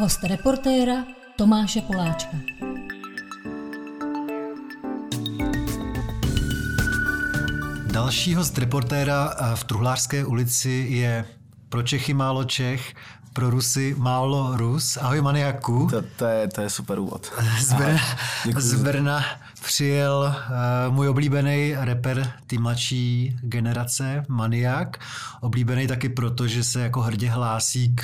Host reportéra Tomáše Poláčka. Další host reportéra v Truhlářské ulici je pro Čechy málo Čech, pro Rusy málo Rus. Ahoj maniaku. To, to, je, to je super úvod. Z Brna, z Brna přijel uh, můj oblíbený rapper ty mladší generace, Maniak. Oblíbený taky proto, že se jako hrdě hlásí k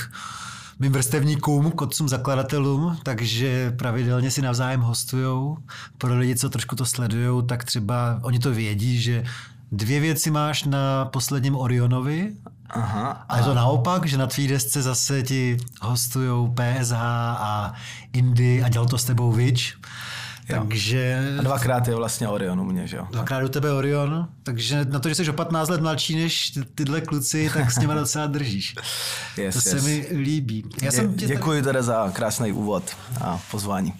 mým vrstevníkům, k otcům zakladatelům, takže pravidelně si navzájem hostujou. Pro lidi, co trošku to sledují, tak třeba oni to vědí, že dvě věci máš na posledním Orionovi Aha, a je to naopak, že na tvý desce zase ti hostujou PSH a Indy a dělal to s tebou Vič. Takže... A dvakrát je vlastně Orion u mě, že jo? Dvakrát u tebe Orion, takže na to, že jsi o 15 let mladší než tyhle kluci, tak s nimi docela držíš. Yes, to yes. se mi líbí. Já Dě, jsem tě děkuji teda za krásný úvod a pozvání.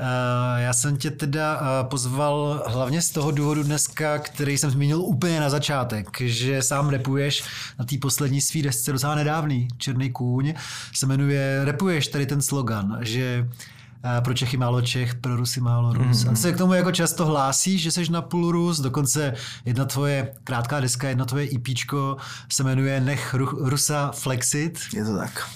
Uh, já jsem tě teda uh, pozval hlavně z toho důvodu dneska, který jsem zmínil úplně na začátek, že sám repuješ na té poslední svý desce docela nedávný, Černý kůň, se jmenuje, repuješ tady ten slogan, že pro Čechy málo Čech, pro Rusy málo Rus. Mm-hmm. A se k tomu jako často hlásíš, že jsi na půl Rus, dokonce jedna tvoje krátká deska, jedna tvoje EPčko se jmenuje Nech Rusa Flexit. Je to tak.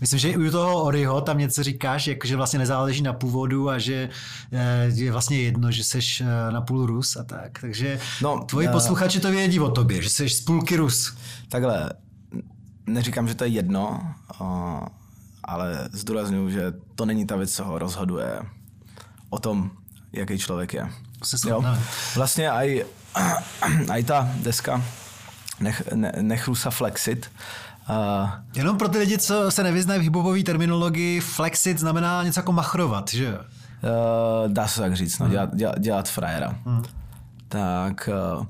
Myslím, že i u toho Oriho tam něco říkáš, jako že vlastně nezáleží na původu a že eh, je vlastně jedno, že jsi eh, na půl Rus a tak. Takže no, tvoji uh, posluchači to vědí o tobě, že jsi z půlky Rus. Takhle, neříkám, že to je jedno, ale zdůraznuju, že to není ta věc, co ho rozhoduje o tom, jaký člověk je. Jo? Vlastně aj, aj ta deska Nech, ne, nech Rusa Flexit, Uh, Jenom pro ty lidi, co se nevyznají v hipopové terminologii, flexit znamená něco jako machrovat, že jo? Uh, dá se tak říct, no, hmm. dělat, dělat, dělat frajera. Hmm. Tak uh,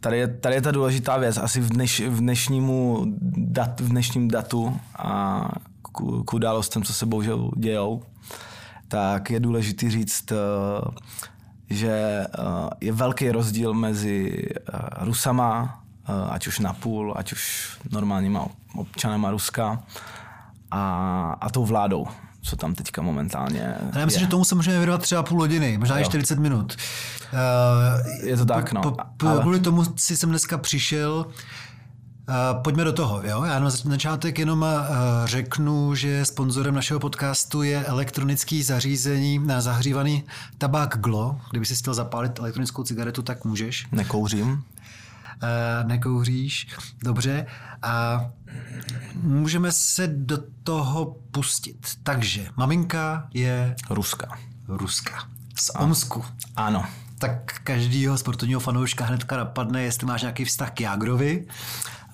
tady je, tady je ta důležitá věc. Asi v, dneš, v, dnešnímu dat, v dnešním datu a k, k událostem, co se bohužel dějou, tak je důležité říct, uh, že uh, je velký rozdíl mezi uh, Rusama, Eh, ať už napůl, ať už normálníma občanema Ruska a, a tou vládou, co tam teďka momentálně Já myslím, je. že tomu se můžeme věnovat třeba půl hodiny, možná i 40 minut. Uh, je to tak, no. Po, po, ale... Kvůli tomu si jsem dneska přišel, Uh, pojďme do toho. Jo? Já na začátek jenom uh, řeknu, že sponzorem našeho podcastu je elektronický zařízení na zahřívaný tabák Glo. Kdyby si chtěl zapálit elektronickou cigaretu, tak můžeš. Nekouřím. Eh, nekouříš, dobře. A můžeme se do toho pustit. Takže maminka je... Ruska. Ruska. Z Omsku. Ano. Tak každýho sportovního fanouška hnedka napadne, jestli máš nějaký vztah k Jágrovi.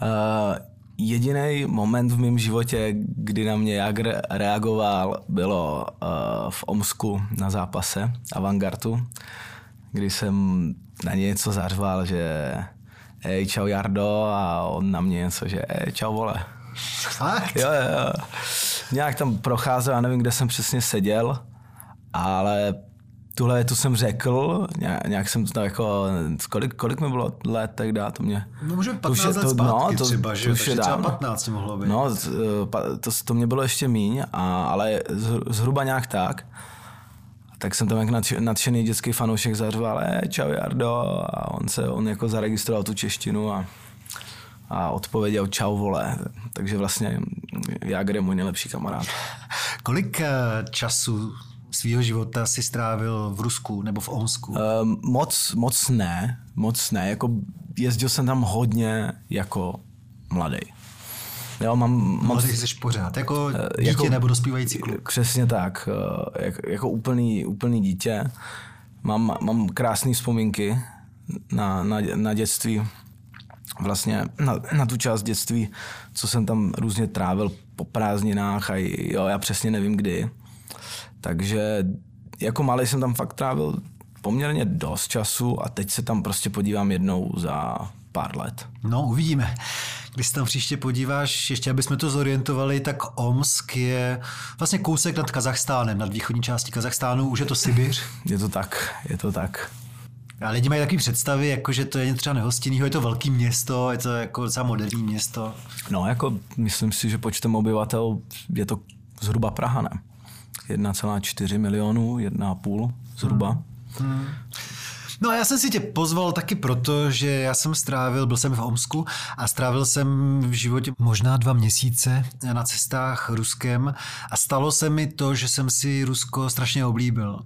Uh, Jediný moment v mém životě, kdy na mě Jagr reagoval, bylo uh, v Omsku na zápase Avantgardu, kdy jsem na ně něco zařval, že ej, čau Jardo a on na mě něco, že ej, čau vole. Fakt? Jo, jo, jo. Nějak tam procházel, já nevím, kde jsem přesně seděl, ale tuhle větu jsem řekl, nějak, jsem to jako, kolik, kolik mi bylo let, tak dá to mě. No může 15 let to, zpátky no, to, třeba, že? To už je třeba 15 mohlo být. No, to, to, to mě bylo ještě míň, a, ale zhruba nějak tak tak jsem tam jak nadšený dětský fanoušek zařval, e, čau Jardo, a on se, on jako zaregistroval tu češtinu a, a odpověděl čau vole, takže vlastně Jágr je můj nejlepší kamarád. Kolik eh, času svého života si strávil v Rusku nebo v Omsku? Uh, moc, moc ne, moc ne, jako jezdil jsem tam hodně jako mladý. Jo, mám, mám Mladý jsi pořád, jako eh, dítě jako, nebo dospívající kluk. Přesně tak, eh, jak, jako úplný, úplný dítě. Mám, mám krásné vzpomínky na, na, na dětství, vlastně na, na tu část dětství, co jsem tam různě trávil po prázdninách a jo, já přesně nevím kdy. Takže jako malý jsem tam fakt trávil poměrně dost času a teď se tam prostě podívám jednou za pár let. No, uvidíme. Když se tam příště podíváš, ještě aby jsme to zorientovali, tak Omsk je vlastně kousek nad Kazachstánem, nad východní částí Kazachstánu, už je to Sibiř. Je to tak, je to tak. A lidi mají takové představy, jako že to je něco třeba nehostinného, je to velké město, je to jako docela moderní město. No, jako myslím si, že počtem obyvatel je to zhruba Praha, ne? 1,4 milionů, 1,5 zhruba. Hmm. Hmm. No a já jsem si tě pozval taky proto, že já jsem strávil, byl jsem v Omsku a strávil jsem v životě možná dva měsíce na cestách Ruskem a stalo se mi to, že jsem si Rusko strašně oblíbil.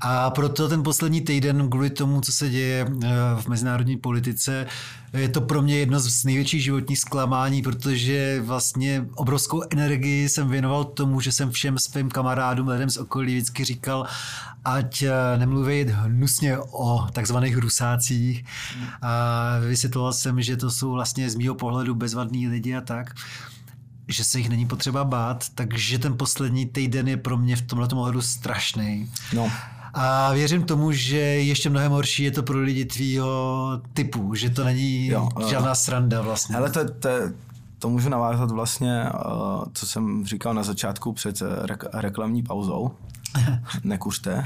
A proto ten poslední týden, kvůli tomu, co se děje eh, v mezinárodní politice, je to pro mě jedno z největších životních zklamání, protože vlastně obrovskou energii jsem věnoval tomu, že jsem všem svým kamarádům, lidem z okolí vždycky říkal, ať eh, nemluví hnusně o takzvaných rusácích. A vysvětloval jsem, že to jsou vlastně z mýho pohledu bezvadní lidi a tak že se jich není potřeba bát, takže ten poslední týden je pro mě v tomhle ohledu strašný. No. A věřím tomu, že ještě mnohem horší je to pro lidi tvýho typu, že to není jo, žádná sranda vlastně. Ale to, to, to můžu navázat vlastně, eh, co jsem říkal na začátku před reklamní pauzou. Nekuřte.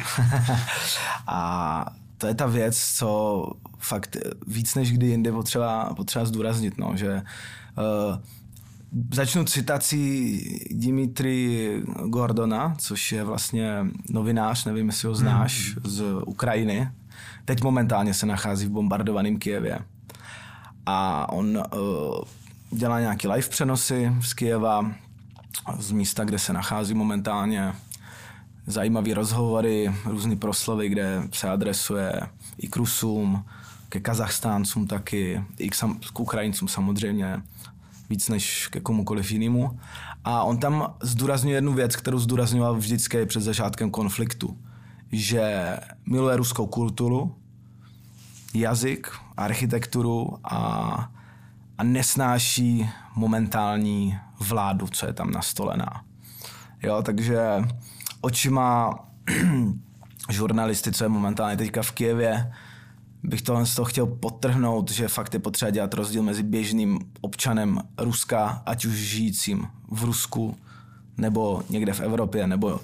a to je ta věc, co fakt víc než kdy jindy potřeba, potřeba zdůraznit, no, že uh, Začnu citací Dimitri Gordona, což je vlastně novinář, nevím, jestli ho znáš, hmm. z Ukrajiny. Teď momentálně se nachází v bombardovaném Kijevě. A on uh, dělá nějaký live přenosy z Kijeva, z místa, kde se nachází momentálně. Zajímavé rozhovory, různé proslovy, kde se adresuje i k Rusům, ke Kazachstáncům taky, i k, sam, k Ukrajincům samozřejmě víc než ke komukoliv jinému. A on tam zdůrazňuje jednu věc, kterou zdůrazňoval vždycky před začátkem konfliktu, že miluje ruskou kulturu, jazyk, architekturu a, a nesnáší momentální vládu, co je tam nastolená. Jo, takže očima žurnalisty, co je momentálně teďka v Kijevě, bych tohle z toho chtěl potrhnout, že fakt je potřeba dělat rozdíl mezi běžným občanem Ruska, ať už žijícím v Rusku, nebo někde v Evropě, nebo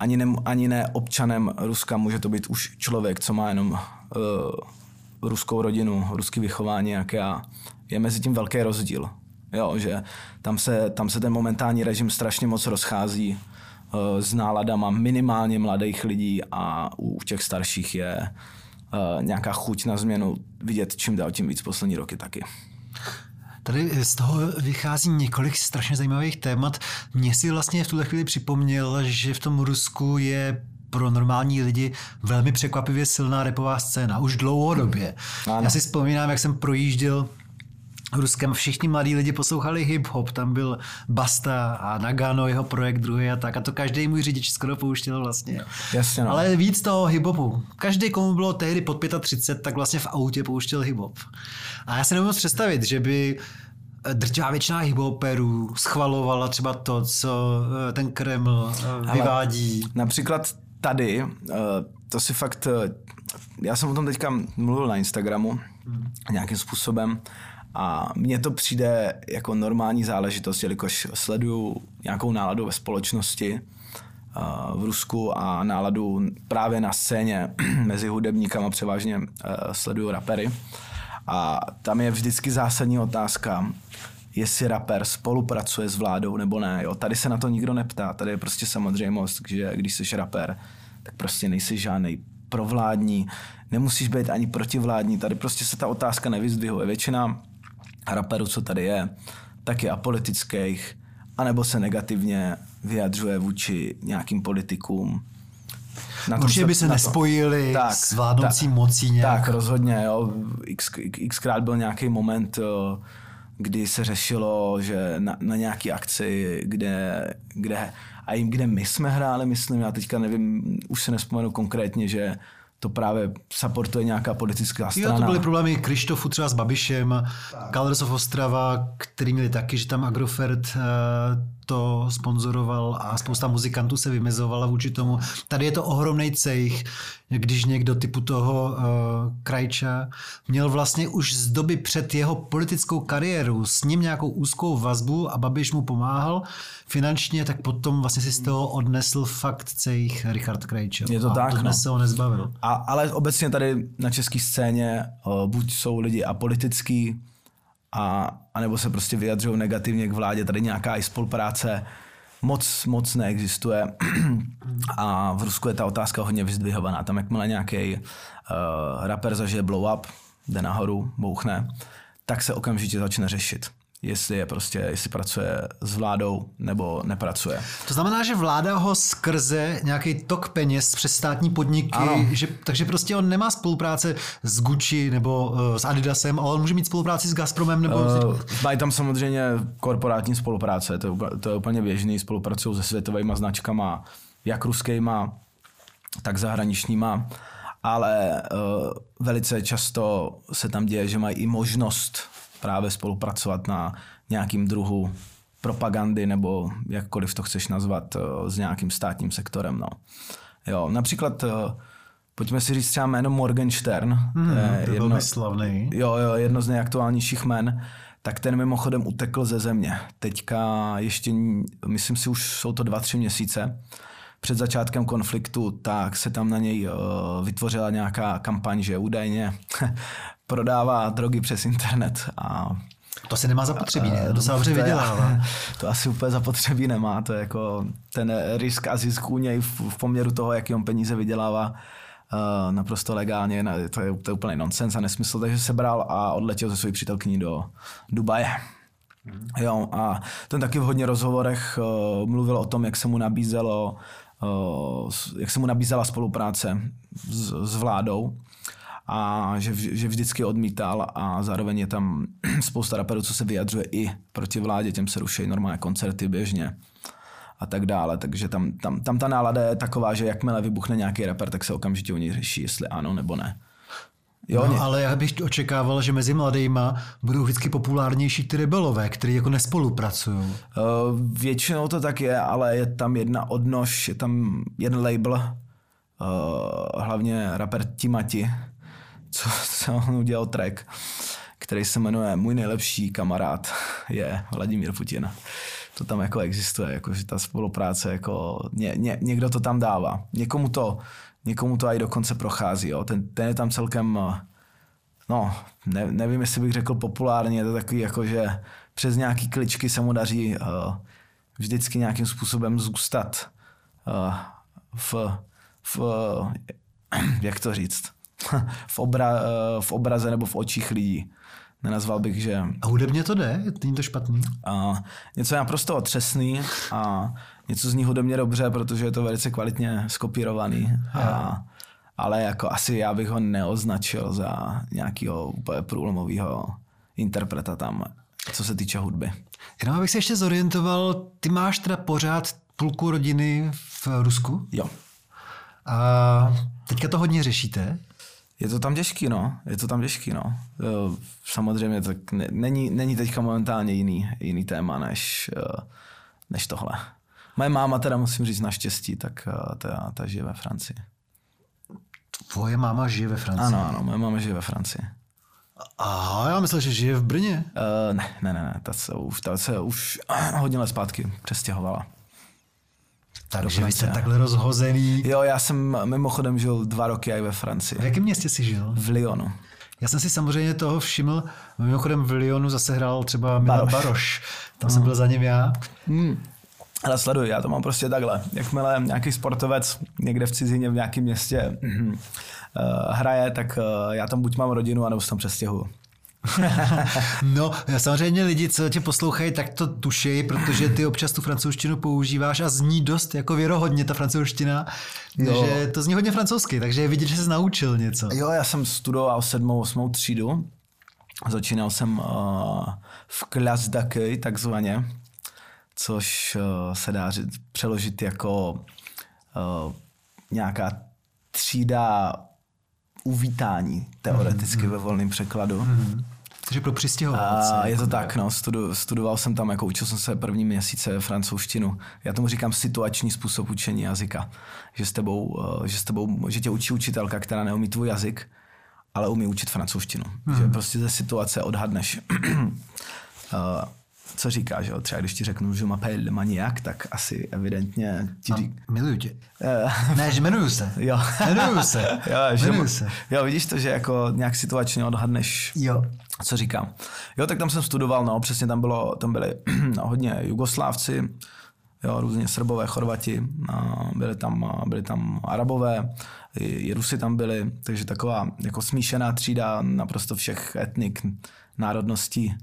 ani ne, ani ne občanem Ruska, může to být už člověk, co má jenom uh, ruskou rodinu, ruský vychování, jak já. Je mezi tím velký rozdíl. Jo, že tam se, tam se ten momentální režim strašně moc rozchází uh, s náladama minimálně mladých lidí a u, u těch starších je uh, nějaká chuť na změnu vidět čím dál tím víc poslední roky taky. Tady z toho vychází několik strašně zajímavých témat. Mně si vlastně v tuhle chvíli připomněl, že v tom Rusku je pro normální lidi velmi překvapivě silná repová scéna, už dlouhodobě. Ano. Já si vzpomínám, jak jsem projížděl Ruskem všichni mladí lidi poslouchali hip-hop, tam byl Basta a Nagano, jeho projekt druhý a tak. A to každý můj řidič skoro pouštěl vlastně. Jasně, no. Ale víc toho hip-hopu. Každý, komu bylo tehdy pod 35, tak vlastně v autě pouštěl hip-hop. A já se nemůžu představit, že by drtivá většina hip-hoperů schvalovala třeba to, co eh, ten Kreml eh, vyvádí. Ale například tady, eh, to si fakt, já jsem o tom teďka mluvil na Instagramu hmm. nějakým způsobem, a mně to přijde jako normální záležitost, jelikož sleduju nějakou náladu ve společnosti v Rusku a náladu právě na scéně mezi hudebníkama převážně sleduju rapery. A tam je vždycky zásadní otázka, jestli rapper spolupracuje s vládou nebo ne. Jo, tady se na to nikdo neptá. Tady je prostě samozřejmost, že když jsi rapper, tak prostě nejsi žádný provládní, nemusíš být ani protivládní. Tady prostě se ta otázka nevyzdvihuje. Většina raperů, co tady je, tak je apolitických, anebo se negativně vyjadřuje vůči nějakým politikům. Na Určitě by se na nespojili tak, s vládnoucí tak, mocí nějak. Tak, rozhodně. Jo. X, xkrát byl nějaký moment, jo, kdy se řešilo, že na, na nějaký akci, kde, kde, a jim, kde my jsme hráli, myslím, já teďka nevím, už se nespomenu konkrétně, že to právě supportuje nějaká politická strana. Jo, to byly problémy Krištofu třeba s Babišem, Colors of Ostrava, který měli taky, že tam Agrofert eh, to sponzoroval a spousta muzikantů se vymezovala vůči tomu. Tady je to ohromný cejch, když někdo typu toho uh, Krajča měl vlastně už z doby před jeho politickou kariéru s ním nějakou úzkou vazbu a Babiš mu pomáhal finančně, tak potom vlastně si z toho odnesl fakt cejch Richard Krajča. Je to a tak, no. se ho nezbavil. A, ale obecně tady na české scéně uh, buď jsou lidi apolitický, a, anebo se prostě vyjadřují negativně k vládě. Tady nějaká i spolupráce moc, moc neexistuje. A v Rusku je ta otázka hodně vyzdvihovaná. Tam jakmile nějaký uh, rapper zažije blow up, jde nahoru, bouchne, tak se okamžitě začne řešit jestli je prostě, jestli pracuje s vládou nebo nepracuje. To znamená, že vláda ho skrze nějaký tok peněz přes státní podniky, že, takže prostě on nemá spolupráce s Gucci nebo uh, s Adidasem, ale on může mít spolupráci s Gazpromem nebo... Uh, mají tam samozřejmě korporátní spolupráce, to je, to je úplně běžný, spolupracují se světovými značkama, jak ruskýma, tak zahraničníma ale uh, velice často se tam děje, že mají i možnost právě spolupracovat na nějakým druhu propagandy nebo jakkoliv to chceš nazvat uh, s nějakým státním sektorem. No. Jo, například uh, pojďme si říct třeba jméno Morgenstern. Hmm, to je jedno, slavný. Jo, jo, jedno z nejaktuálnějších men tak ten mimochodem utekl ze země. Teďka ještě, myslím si, už jsou to dva, tři měsíce před začátkem konfliktu, tak se tam na něj uh, vytvořila nějaká kampaň, že údajně prodává drogy přes internet a to se nemá zapotřebí, ne? To se dobře vydělává. To asi úplně zapotřebí nemá, to je jako ten risk a zisk u něj v, v poměru toho, jaký on peníze vydělává, uh, naprosto legálně, to je, to je úplný nonsens a nesmysl, takže se bral a odletěl ze své přítelkyní do Dubaje. Jo, a ten taky v hodně rozhovorech uh, mluvil o tom, jak se mu nabízelo Eh, jak se mu nabízela spolupráce s, s vládou a že, že vždycky odmítal a zároveň je tam spousta raperů, co se vyjadřuje i proti vládě, těm se ruší normálně koncerty běžně a tak dále, takže tam, tam, tam ta nálada je taková, že jakmile vybuchne nějaký rapper, tak se okamžitě o něj řeší, jestli ano nebo ne. Jo, no, ale já bych očekával, že mezi mladýma budou vždycky populárnější ty rebelové, kteří jako nespolupracují. Uh, většinou to tak je, ale je tam jedna odnož, je tam jeden label, uh, hlavně rapper Timati, co, co on udělal track, který se jmenuje Můj nejlepší kamarád je Vladimír Putin. To tam jako existuje, jako, že ta spolupráce, jako ně, ně, někdo to tam dává. Někomu to někomu to i dokonce prochází. Jo. Ten, ten je tam celkem, eh, no, ne, nevím, jestli bych řekl populárně, je to takový jako, že přes nějaký kličky se mu daří uh, vždycky nějakým způsobem zůstat uh, v, v jak to říct, v, obra, uh, v obraze nebo v očích lidí. Nenazval bych, že... A hudebně to jde? Není to špatný? Uh, něco je naprosto otřesný a něco zní hudebně dobře, protože je to velice kvalitně skopírovaný. A, ale jako asi já bych ho neoznačil za nějakého úplně průlomového interpreta tam, co se týče hudby. Jenom abych se ještě zorientoval, ty máš teda pořád půlku rodiny v Rusku? Jo. A teďka to hodně řešíte? Je to tam těžký, no. Je to tam těžký, no. Samozřejmě tak není, není teďka momentálně jiný, jiný téma než, než tohle. Moje máma teda musím říct naštěstí, tak eh, ta, ta žije ve Francii. Tvoje máma žije ve Francii? Ano, ano, moje máma žije ve Francii. Aha, já myslel, že žije v Brně. Uh, ne, ne, ne, ne, ta se už, ta se už hodně let zpátky přestěhovala. Takže vy jste takhle rozhozený. Jo, já jsem mimochodem žil dva roky i ve Francii. V jakém městě jsi žil? V Lyonu. Já jsem si samozřejmě toho všiml. Mimochodem v Lyonu zase hrál třeba Milan Baroš. Baroš. Tam jsem byl za ním já. Hmm. Ale sleduj, já to mám prostě takhle. Jakmile nějaký sportovec někde v cizině v nějakém městě uh, hraje, tak uh, já tam buď mám rodinu, anebo se tam přestěhuju. no, samozřejmě lidi, co tě poslouchají, tak to tušejí, protože ty občas tu francouzštinu používáš a zní dost jako věrohodně ta francouzština, jo. že to zní hodně francouzsky, takže je vidět, že jsi naučil něco. Jo, já jsem studoval sedmou, osmou třídu, začínal jsem uh, v d'accueil takzvaně, což uh, se dá říct, přeložit jako uh, nějaká třída uvítání, teoreticky mm-hmm. ve volném překladu. Mm-hmm. Takže pro přistěhovalce. A je to jako tak, no, studu, studoval jsem tam, jako učil jsem se první měsíce francouzštinu. Já tomu říkám situační způsob učení jazyka. Že s tebou, uh, že s tebou, že tě učí učitelka, která neumí tvůj jazyk, ale umí učit francouzštinu. Mm. Že prostě ze situace odhadneš. co říká, že jo? Třeba když ti řeknu, že m'appelle maniak, tak asi evidentně ti řík... Miluju tě. Uh, ne, že jmenuju se. Jo. Jmenuju se. jo, jmenuju že, se. Jo, vidíš to, že jako nějak situačně odhadneš, jo. co říkám. Jo, tak tam jsem studoval, no, přesně tam bylo, tam byli no, hodně Jugoslávci, jo, různě Srbové, Chorvati, byli tam, byli tam Arabové, i, i Rusy tam byli, takže taková jako smíšená třída naprosto všech etnik, národností.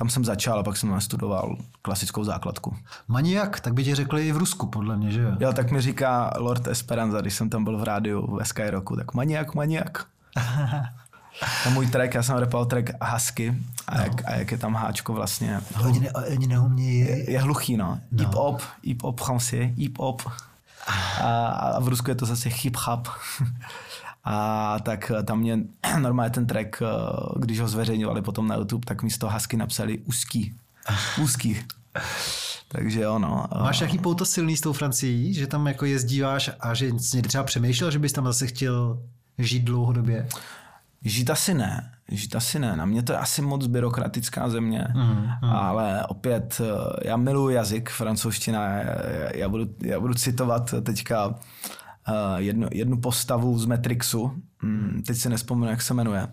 Tam jsem začal a pak jsem studoval klasickou základku. Maniak, tak by ti řekli i v Rusku, podle mě, že jo? Jo, tak mi říká Lord Esperanza, když jsem tam byl v rádiu ve Skyrocku, tak maniak, maniak. A můj track, já jsem repal track Husky a, no. jak, a jak je tam háčko vlastně. Oni, ne, oni neumějí. Je, je hluchý, no. no. Hip hop, hip hop français, hip hop. A, a v Rusku je to zase hip hop. A tak tam mě normálně ten track, když ho zveřejňovali potom na YouTube, tak místo Husky napsali úzký. Úzký. Takže ono. Máš nějaký pouto silný s tou Francií, že tam jako jezdíváš a že někdy třeba přemýšlel, že bys tam zase chtěl žít dlouhodobě? Žít asi ne. Žít asi ne. Na mě to je asi moc byrokratická země, mm, mm. ale opět eh, já miluji jazyk, francouzština. Já budu, já budu citovat teďka uh, jednu, jednu postavu z Matrixu. Mm, teď si nespomenu, jak se jmenuje.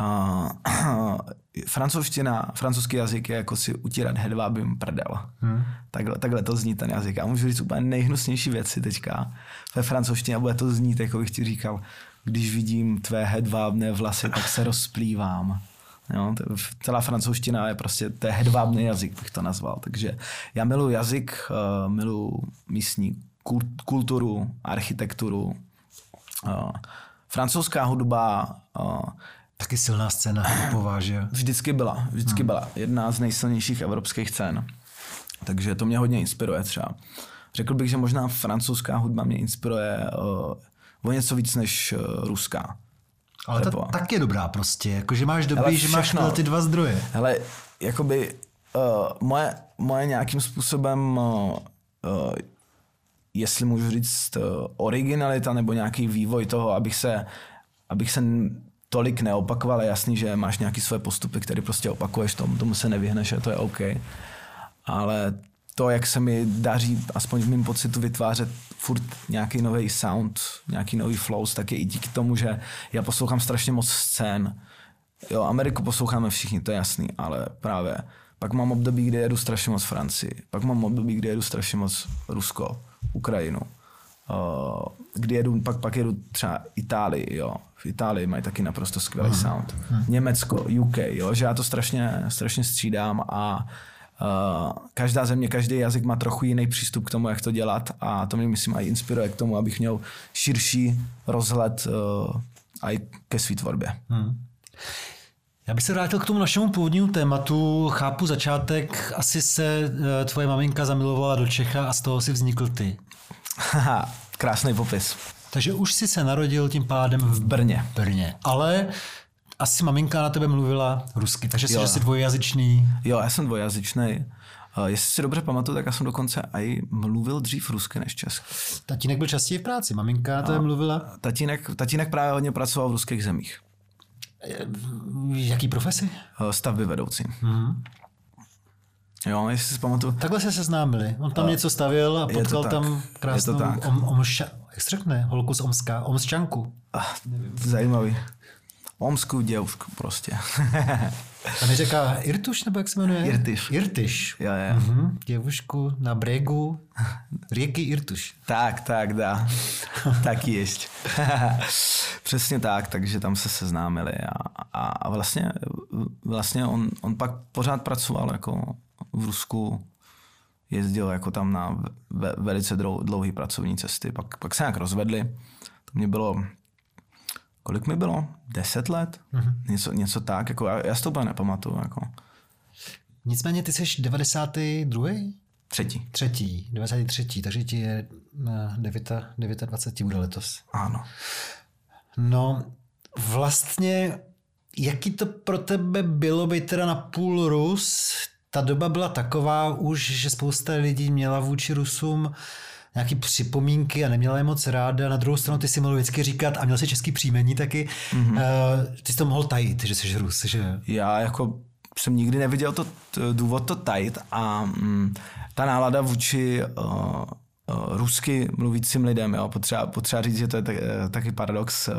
Uh, francouzština, francouzský jazyk je jako si utírat hedvábím prdel. Hmm. Takhle, takhle to zní ten jazyk. Já můžu říct úplně nejhnusnější věci teďka ve francouzštině a bude to znít, jako bych ti říkal, když vidím tvé hedvábné vlasy, tak se rozplývám. Jo, celá francouzština je prostě, to je hedvábný jazyk, bych to nazval. Takže já miluji jazyk, uh, miluji místní kulturu, architekturu. Uh, francouzská hudba uh, Taky silná scéna hipová, že Vždycky byla, vždycky hmm. byla. Jedna z nejsilnějších evropských scén. Takže to mě hodně inspiruje třeba. Řekl bych, že možná francouzská hudba mě inspiruje uh, o něco víc než uh, ruská. Ale to tak je dobrá prostě, jakože máš dobrý, že máš ty dva zdroje. Hele, jakoby uh, moje, moje nějakým způsobem, uh, uh, jestli můžu říct, uh, originalita nebo nějaký vývoj toho, abych se, abych se tolik neopakoval. Je jasný, že máš nějaký své postupy, které prostě opakuješ, tomu, tomu se nevyhneš a to je OK. Ale to, jak se mi daří, aspoň v mém pocitu, vytvářet furt nějaký nový sound, nějaký nový flows, tak je i díky tomu, že já poslouchám strašně moc scén. Jo, Ameriku posloucháme všichni, to je jasný, ale právě pak mám období, kdy jedu strašně moc Francii, pak mám období, kdy jedu strašně moc Rusko, Ukrajinu, uh, kdy jedu, pak, pak jedu třeba Itálii, jo. V Itálii mají taky naprosto skvělý uh-huh. sound. Uh-huh. Německo, UK, jo, že já to strašně, strašně střídám a Uh, každá země, každý jazyk má trochu jiný přístup k tomu, jak to dělat a to mě myslím i inspiruje k tomu, abych měl širší rozhled uh, i ke své tvorbě. Hmm. Já bych se vrátil k tomu našemu původnímu tématu. Chápu začátek, asi se uh, tvoje maminka zamilovala do Čecha a z toho si vznikl ty. Haha, krásný popis. Takže už si se narodil tím pádem v Brně. Brně. Ale asi maminka na tebe mluvila rusky, takže jsi, že jsi dvojjazyčný. Jo, já jsem dvojjazyčný. Uh, jestli si dobře pamatuju, tak já jsem dokonce i mluvil dřív rusky než česky. Tatínek byl častěji v práci, maminka na tebe mluvila? Tatínek, tatínek právě hodně pracoval v ruských zemích. Jaký profesi? Uh, stavby vedoucí. Mm-hmm. Jo, jestli si pamatuju. Takhle se seznámili. On tam uh, něco stavil a potkal tam krásnou om, omša, jak se řekne, holku z Omska, Omsčanku. Uh, zajímavý. Omskou děvku prostě. A neřeká Irtuš, nebo jak se jmenuje? Irtyš. Irtyš. Jo, jo. Uh-huh. Děvušku na bregu řeky Irtuš. Tak, tak, dá. tak ještě. Přesně tak, takže tam se seznámili a, a, a vlastně, vlastně on, on pak pořád pracoval jako v Rusku, jezdil jako tam na ve, velice dlouhé pracovní cesty, pak, pak se nějak rozvedli. To mě bylo kolik mi bylo? Deset let? Mm-hmm. Něco, něco tak, jako já, já si to úplně nepamatuju. Jako. Nicméně ty jsi 92. Třetí. Třetí, 93. Takže ti je 9, 29 bude letos. Ano. No, vlastně, jaký to pro tebe bylo být teda na půl Rus? Ta doba byla taková už, že spousta lidí měla vůči Rusům nějaký připomínky a neměla je moc ráda. Na druhou stranu ty si mohl vždycky říkat a měl si český příjmení taky. Mm-hmm. Uh, ty jsi to mohl tajit, že jsi Rus, že? Já jako jsem nikdy neviděl to, důvod to tajit a mm, ta nálada vůči uh, rusky mluvícím lidem. Jo? Potřeba, potřeba říct, že to je tak, uh, taky paradox. Uh,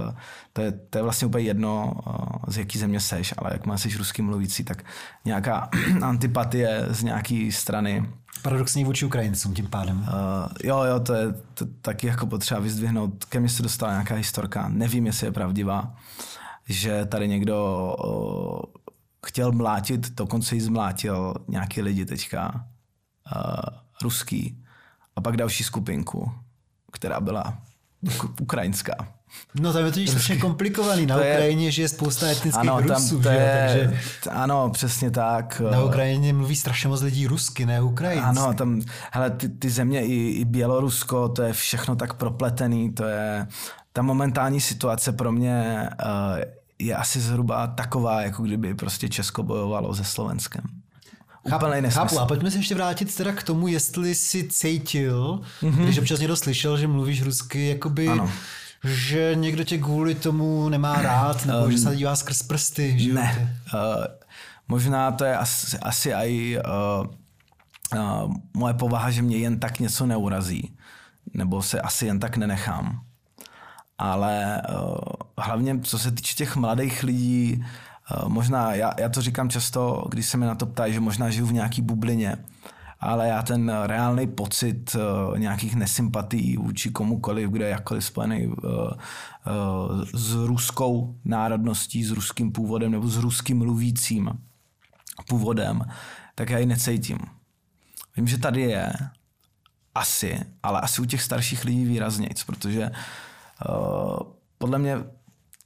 to, je, to je vlastně úplně jedno, z jaký země seš, ale jak má seš rusky mluvící, tak nějaká antipatie z nějaké strany Paradoxní vůči Ukrajincům tím pádem. Uh, jo, jo, to je to, taky jako potřeba vyzdvihnout. Ke mně se dostala nějaká historka, nevím, jestli je pravdivá, že tady někdo uh, chtěl mlátit, dokonce jí zmlátil nějaký lidi teďka, uh, ruský, a pak další skupinku, která byla ukrajinská. No tam je to strašně komplikovaný. Na to Ukrajině je, že je spousta etnických ano, Rusů, tam že? Je, takže ano, přesně tak. Na Ukrajině mluví strašně moc lidí rusky, ne ukrajinsky. Ano, tam, hele, ty, ty země, i, i Bělorusko, to je všechno tak propletený, to je, ta momentální situace pro mě uh, je asi zhruba taková, jako kdyby prostě Česko bojovalo se Slovenskem. Úplnej nesmysl. Chápu, a pojďme se ještě vrátit teda k tomu, jestli si cítil, mm-hmm. když občas někdo slyšel, že mluvíš rusky, jakoby... Ano že někdo tě kvůli tomu nemá rád, nebo um, že se dívá skrz prsty. Že ne. Uh, možná to je asi, asi i uh, uh, moje povaha, že mě jen tak něco neurazí. Nebo se asi jen tak nenechám. Ale uh, hlavně co se týče těch mladých lidí, možná, já, já to říkám často, když se mi na to ptají, že možná žiju v nějaký bublině ale já ten reálný pocit uh, nějakých nesympatií vůči komukoliv, kde je jakkoliv spojený uh, uh, s ruskou národností, s ruským původem nebo s ruským mluvícím původem, tak já ji necítím. Vím, že tady je, asi, ale asi u těch starších lidí výraznějc, protože podle mě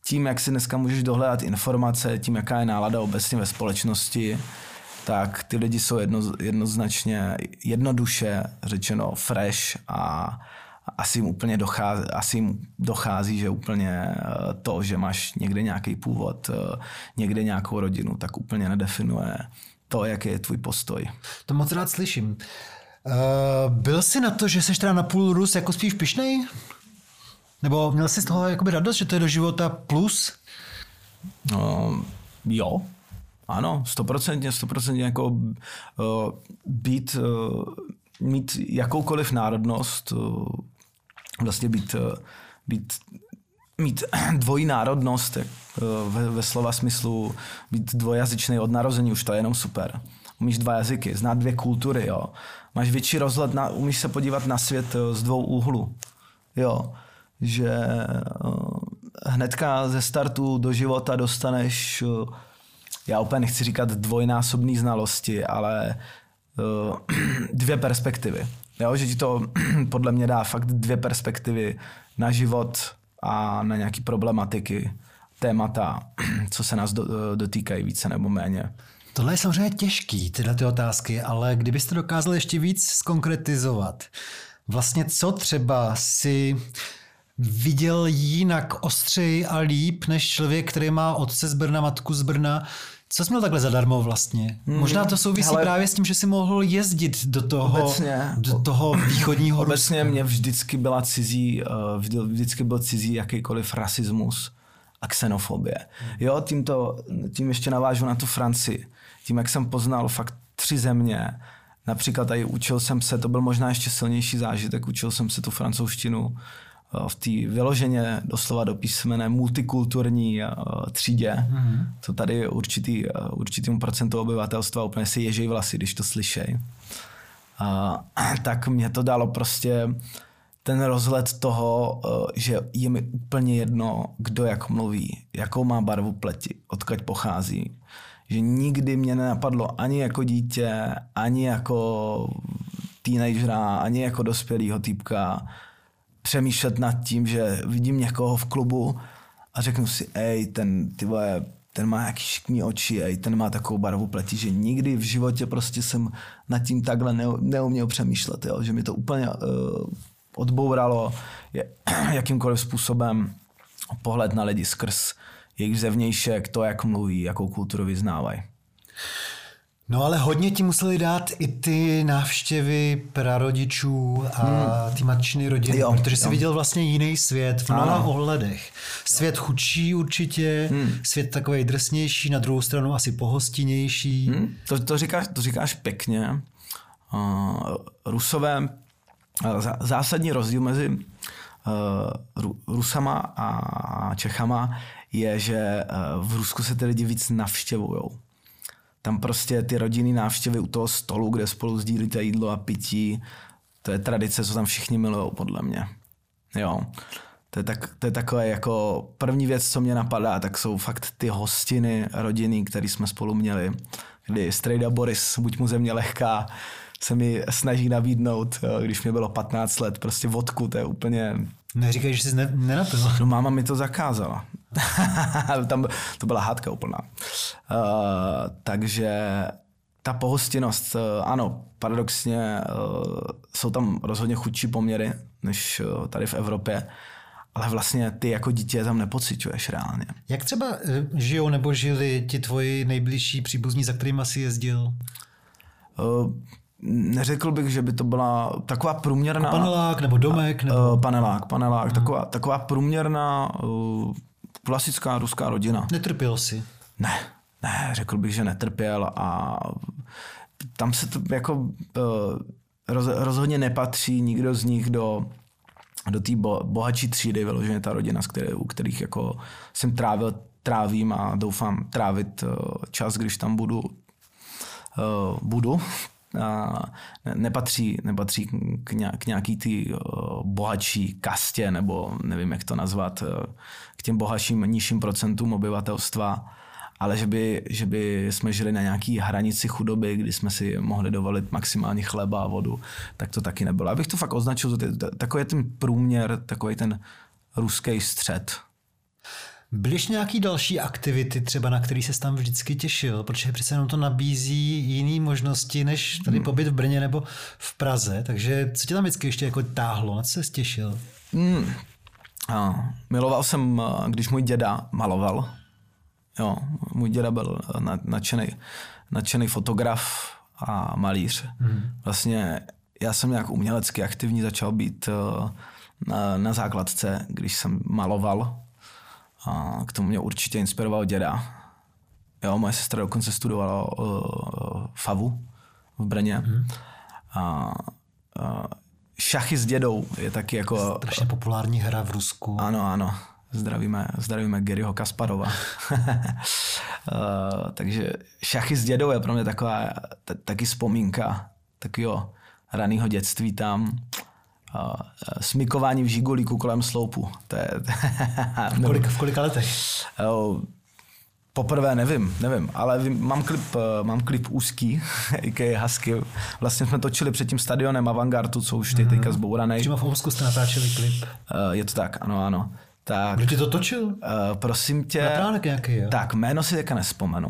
tím, jak si dneska můžeš dohledat informace, tím, jaká je nálada obecně ve společnosti, tak ty lidi jsou jedno, jednoznačně, jednoduše řečeno fresh a asi jim úplně dochází, asi jim dochází, že úplně eh, to, že máš někde nějaký původ, eh, někde nějakou rodinu, tak úplně nedefinuje to, jaký je tvůj postoj. To moc rád slyším. Uh, byl jsi na to, že jsi teda na půl Rus jako spíš pišnej? Nebo měl jsi z toho jakoby radost, že to je do života plus? Uh, jo, ano, stoprocentně, stoprocentně jako uh, být, uh, mít jakoukoliv národnost, uh, vlastně být, uh, být mít dvojí národnost uh, ve, ve slova smyslu být dvojazyčný od narození, už to je jenom super. Umíš dva jazyky, znát dvě kultury, jo. Máš větší rozhled, na, umíš se podívat na svět z dvou úhlů, jo. Že uh, hnedka ze startu do života dostaneš uh, já úplně nechci říkat dvojnásobný znalosti, ale uh, dvě perspektivy. Jo, že ti to podle mě dá fakt dvě perspektivy na život a na nějaké problematiky, témata, co se nás do, eh, dotýkají více nebo méně. Tohle je samozřejmě těžký, tyhle ty otázky, ale kdybyste dokázali ještě víc skonkretizovat, vlastně co třeba si viděl jinak ostřeji a líp než člověk, který má otce z Brna, matku z Brna, co jsi měl takhle zadarmo vlastně? Hmm. Možná to souvisí Ale... právě s tím, že jsi mohl jezdit do toho, obecně, do toho východního Obecně Ruska. mě vždycky byla cizí, eh, vždycky byl cizí jakýkoliv rasismus a xenofobie. Hmm. Jo, tímto, tím ještě navážu na tu Francii. Tím, jak jsem poznal fakt tři země, například tady učil jsem se, to byl možná ještě silnější zážitek, učil jsem se tu francouzštinu v té vyloženě doslova do písmene multikulturní uh, třídě, mm-hmm. co tady určitý, uh, určitým procentu obyvatelstva úplně si ježí vlasy, když to slyšej. Uh, tak mě to dalo prostě ten rozhled toho, že je mi úplně jedno, kdo jak mluví, jakou má barvu pleti, odkud pochází. Že nikdy mě nenapadlo ani jako dítě, ani jako teenagera, ani jako dospělého týpka, přemýšlet nad tím, že vidím někoho v klubu a řeknu si, ej, ten, ty vole, ten má jaký šikmý oči, ej, ten má takovou barvu pleti, že nikdy v životě prostě jsem nad tím takhle neuměl přemýšlet, jo? že mi to úplně uh, odbouralo je, jakýmkoliv způsobem pohled na lidi skrz jejich zevnějšek, to, jak mluví, jakou kulturu vyznávají. No ale hodně ti museli dát i ty návštěvy prarodičů a hmm. ty matčiny rodiny, jo, protože jsi jo. viděl vlastně jiný svět v mnoha ano. ohledech. Svět chudší určitě, hmm. svět takový drsnější, na druhou stranu asi pohostinnější. Hmm. To, to, říkáš, to říkáš pěkně. Uh, Rusové zásadní rozdíl mezi uh, Rusama a Čechama je, že uh, v Rusku se ty lidi víc navštěvují. Tam prostě ty rodinný návštěvy u toho stolu, kde spolu sdílíte jídlo a pití, to je tradice, co tam všichni milují, podle mě. Jo. To je, tak, to je takové jako první věc, co mě napadá, tak jsou fakt ty hostiny rodiny, které jsme spolu měli, kdy Strejda Boris, buď mu země lehká, se mi snaží nabídnout, když mě bylo 15 let, prostě vodku, to je úplně... Neříkej, že jsi ne, nenapil. No máma mi to zakázala. Tam to byla hádka úplná. Uh, takže ta pohostinnost, uh, ano, paradoxně uh, jsou tam rozhodně chudší poměry než uh, tady v Evropě, ale vlastně ty jako dítě tam nepociťuješ reálně. Jak třeba žijou nebo žili ti tvoji nejbližší příbuzní, za kterými asi jezdil? Neřekl bych, že by to byla taková průměrná... Jako panelák nebo domek? Nebo... Uh, panelák, panelák. Hmm. Taková, taková průměrná uh, klasická ruská rodina. Netrpěl si? Ne, ne, řekl bych, že netrpěl a tam se to jako uh, roz, rozhodně nepatří nikdo z nich do do té bo, bohatší třídy, vyloženě ta rodina, z které, u kterých jako jsem trávil, trávím a doufám trávit čas, když tam budu, budu, a nepatří, nepatří k nějaký ty bohatší kastě, nebo nevím, jak to nazvat, k těm bohatším nižším procentům obyvatelstva, ale že by, že by jsme žili na nějaký hranici chudoby, kdy jsme si mohli dovolit maximální chleba a vodu, tak to taky nebylo. Abych to fakt označil, takový ten průměr, takový ten ruský střed. Byly ještě nějaký další aktivity, třeba na který se tam vždycky těšil? Protože přece jenom to nabízí jiné možnosti, než tady hmm. pobyt v Brně nebo v Praze. Takže co tě tam vždycky ještě jako táhlo? Na co se těšil? A, miloval jsem, když můj děda maloval. Jo, můj děda byl nadšený, nadšený fotograf a malíř. Hmm. Vlastně já jsem nějak umělecky aktivní začal být na, na základce, když jsem maloval a k tomu mě určitě inspiroval děda. Jo, moje sestra dokonce studovala uh, FAVu v Brně. Mm. A, uh, šachy s dědou je taky jako... Strašně populární hra v Rusku. Ano, ano. Zdravíme, zdravíme Garyho Kasparova. uh, takže šachy s dědou je pro mě taková t- taky vzpomínka takového raného dětství tam smykování v žigulíku kolem sloupu. To je, v, kolika, v kolika letech? Poprvé nevím, nevím, ale mám klip, eh, mám klip úzký, je Husky. Vlastně jsme točili před tím stadionem Avantgardu, co už je mm. teďka zbouraný. Přímo v Omsku jste natáčeli klip? Eh, je to tak, ano, ano. Tak, Kdo ti to točil? Uh, prosím tě. Natránek nějaký, jo? Tak, jméno si teďka nespomenu.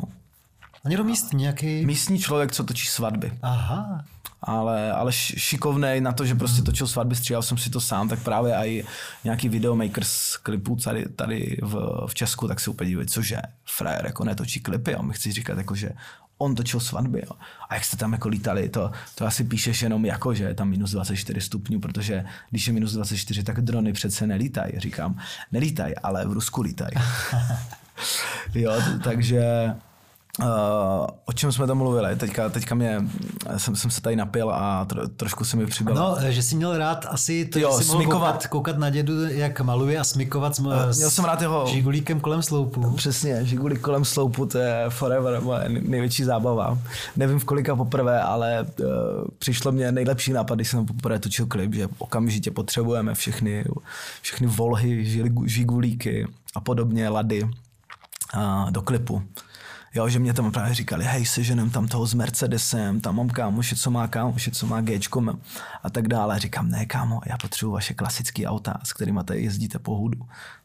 A někdo místní nějaký? Místní člověk, co točí svatby. Aha ale, ale šikovnej na to, že prostě točil svatby, stříhal jsem si to sám, tak právě i nějaký videomakers klipů tady, tady v, v Česku, tak se úplně dívají, cože, frajer jako netočí klipy, a my chci říkat jako, že on točil svatby. Jo. A jak jste tam jako lítali, to, to asi píšeš jenom jako, že je tam minus 24 stupňů, protože když je minus 24, tak drony přece nelítají. Říkám, nelítají, ale v Rusku lítají. jo, takže Uh, o čem jsme tam mluvili? Teďka, teďka mě, jsem, jsem se tady napil a tro, trošku se mi přibyl. No, že jsi měl rád asi to, jo, jsi smikovat. Koukat, koukat, na dědu, jak maluje a smikovat s, uh, měl jsem rád jeho žigulíkem kolem sloupu. Přesně, žigulík kolem sloupu, to je forever moje největší zábava. Nevím v kolika poprvé, ale uh, přišlo mě nejlepší nápad, když jsem poprvé točil klip, že okamžitě potřebujeme všechny, všechny volhy, žigulíky a podobně, lady uh, do klipu. Jo, že mě tam právě říkali, hej, seženem tam toho s Mercedesem, tam mám kámoše, co má kámoše, co má Gčko a tak dále. Říkám, ne kámo, já potřebuji vaše klasické auta, s kterými tady jezdíte po hudu.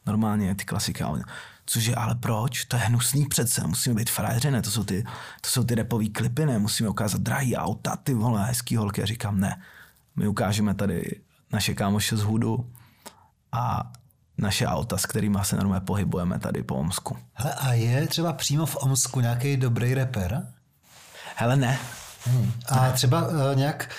Normálně ty klasiky auta. Cože, ale proč? To je hnusný přece, musíme být frajeři, ne? To jsou ty, to jsou ty repový klipy, ne? Musíme ukázat drahý auta, ty vole, hezký holky. A říkám, ne, my ukážeme tady naše kámoše z hudu a naše auta, s kterými se normálně pohybujeme tady po Omsku. Hele, a je třeba přímo v Omsku nějaký dobrý reper? Hele, ne. Hmm. A třeba uh, nějak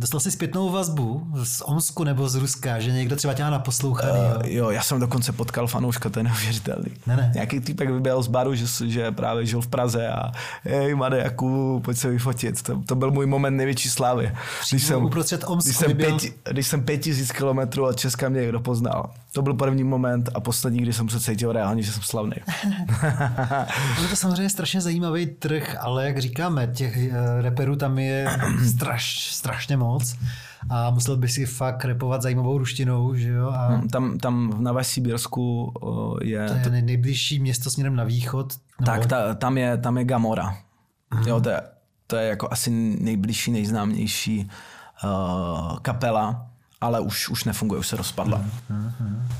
Dostal jsi zpětnou vazbu z Omsku nebo z Ruska, že někdo třeba tě má naposlouchaný? Uh, jo, já jsem dokonce potkal fanouška, to je neuvěřitelný. Ne, ne. Nějaký týpek vyběl z baru, že, že právě žil v Praze a hej, Made, Jakub, pojď se vyfotit. To, to byl můj moment největší slávy. Když jsem, uprostřed Omsku když jsem, vyběl... pět, když jsem pět tisíc kilometrů od Česka mě někdo poznal. To byl první moment a poslední, kdy jsem se cítil reálně, že jsem slavný. je to samozřejmě strašně zajímavý trh, ale jak říkáme, těch uh, reperů tam je straš, strašně moc a musel by si fakt repovat zajímavou ruštinou, že jo? A No, tam, tam v Novosibírsku uh, je... to je nejbližší město směrem na východ. nebo- Tak ta, tam, je, tam je Gamora. Jo, to je, to je jako asi nejbližší, nejznámější uh, kapela, ale už, už nefunguje, už se rozpadla.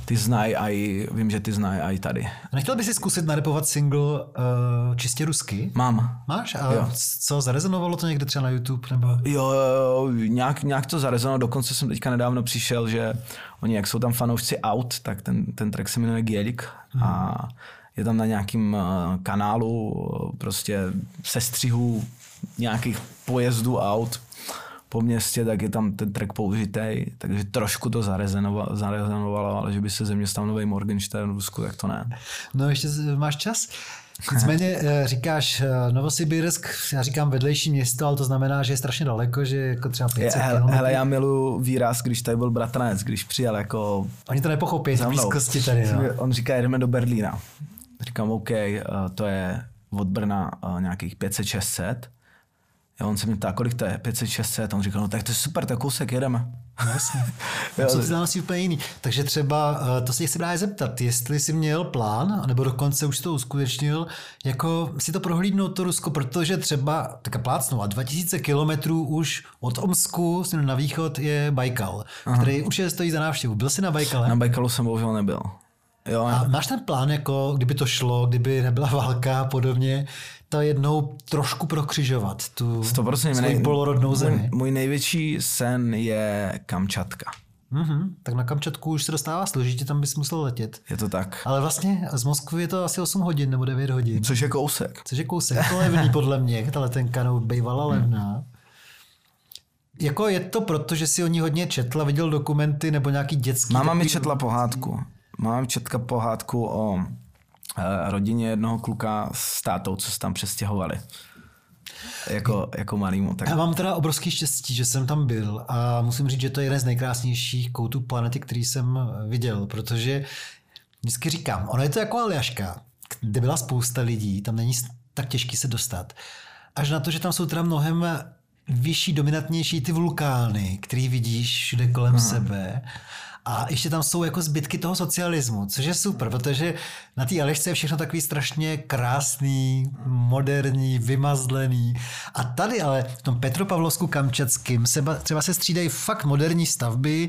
Ty znají aj, vím, že ty znají aj tady. A Nechtěl bys si zkusit narepovat single uh, čistě rusky? Mám. Máš? A Jo. co, zarezonovalo to někde třeba na YouTube? Nebo... Jo, jo, nějak, nějak to zarezonovalo, dokonce jsem teďka nedávno přišel, že oni, jak jsou tam fanoušci aut, tak ten, ten track se jmenuje Gielik a je tam na nějakým eh, kanálu eh, prostě sestřihu nějakých pojezdů aut po městě, tak je tam ten track použitý, takže trošku to zarezonovalo, zarezonovalo ale že by se ze mě stal nový Morgenstern v Rusku, tak to ne. No ještě máš čas? Nicméně eh, říkáš eh, Novosibirsk, já říkám vedlejší město, ale to znamená, že je strašně daleko, že je jako třeba 500 Je, hele, hele, já miluji výraz, když tady byl bratranec, když přijel jako Oni to nepochopí, mnou. blízkosti tady. No. On říká, jedeme do Berlína. Říkám, OK, eh, to je od Brna nějakých 500-600. A on se mě ptá, kolik to je? 500-600. A on říkal, no tak to je super, tak kousek jedeme. No, jasně. Jo, jsou úplně jiný. Takže třeba, eh, to se chci právě zeptat, jestli jsi měl plán, nebo dokonce už to uskutečnil, jako si to prohlídnout to Rusko, protože třeba, tak plácnou, a 2000 kilometrů už od Omsku na východ je Baikal, Aha. který už je stojí za návštěvu. Byl jsi na Baikale? Na Bajkalu jsem bohužel nebyl. Jo, A máš ten plán, jako kdyby to šlo, kdyby nebyla válka a podobně, to jednou trošku prokřižovat, tu 100% svoji nej- polorodnou zemi. Můj, můj největší sen je Kamčatka. Mhm, tak na Kamčatku už se dostává složitě, tam bys musel letět. Je to tak. Ale vlastně z Moskvy je to asi 8 hodin nebo 9 hodin. Což je kousek. Což je kousek. Je to levný podle mě, ta letenka no, bývala levná. Jako je to proto, že si o ní hodně četla, viděl dokumenty nebo nějaký dětský... Máma mi četla pohádku. Máma mi četla pohádku o rodině jednoho kluka s tátou, co se tam přestěhovali. Jako, jako malýmu. Tak Já mám teda obrovský štěstí, že jsem tam byl a musím říct, že to je jeden z nejkrásnějších koutů planety, který jsem viděl, protože vždycky říkám, ono je to jako Aljaška, kde byla spousta lidí, tam není tak těžký se dostat. Až na to, že tam jsou teda mnohem vyšší, dominantnější ty vulkány, který vidíš všude kolem Aha. sebe. A ještě tam jsou jako zbytky toho socialismu, což je super, protože na té Alešce je všechno takový strašně krásný, moderní, vymazlený. A tady ale v tom Petropavlovsku kamčatským se ba- třeba se střídají fakt moderní stavby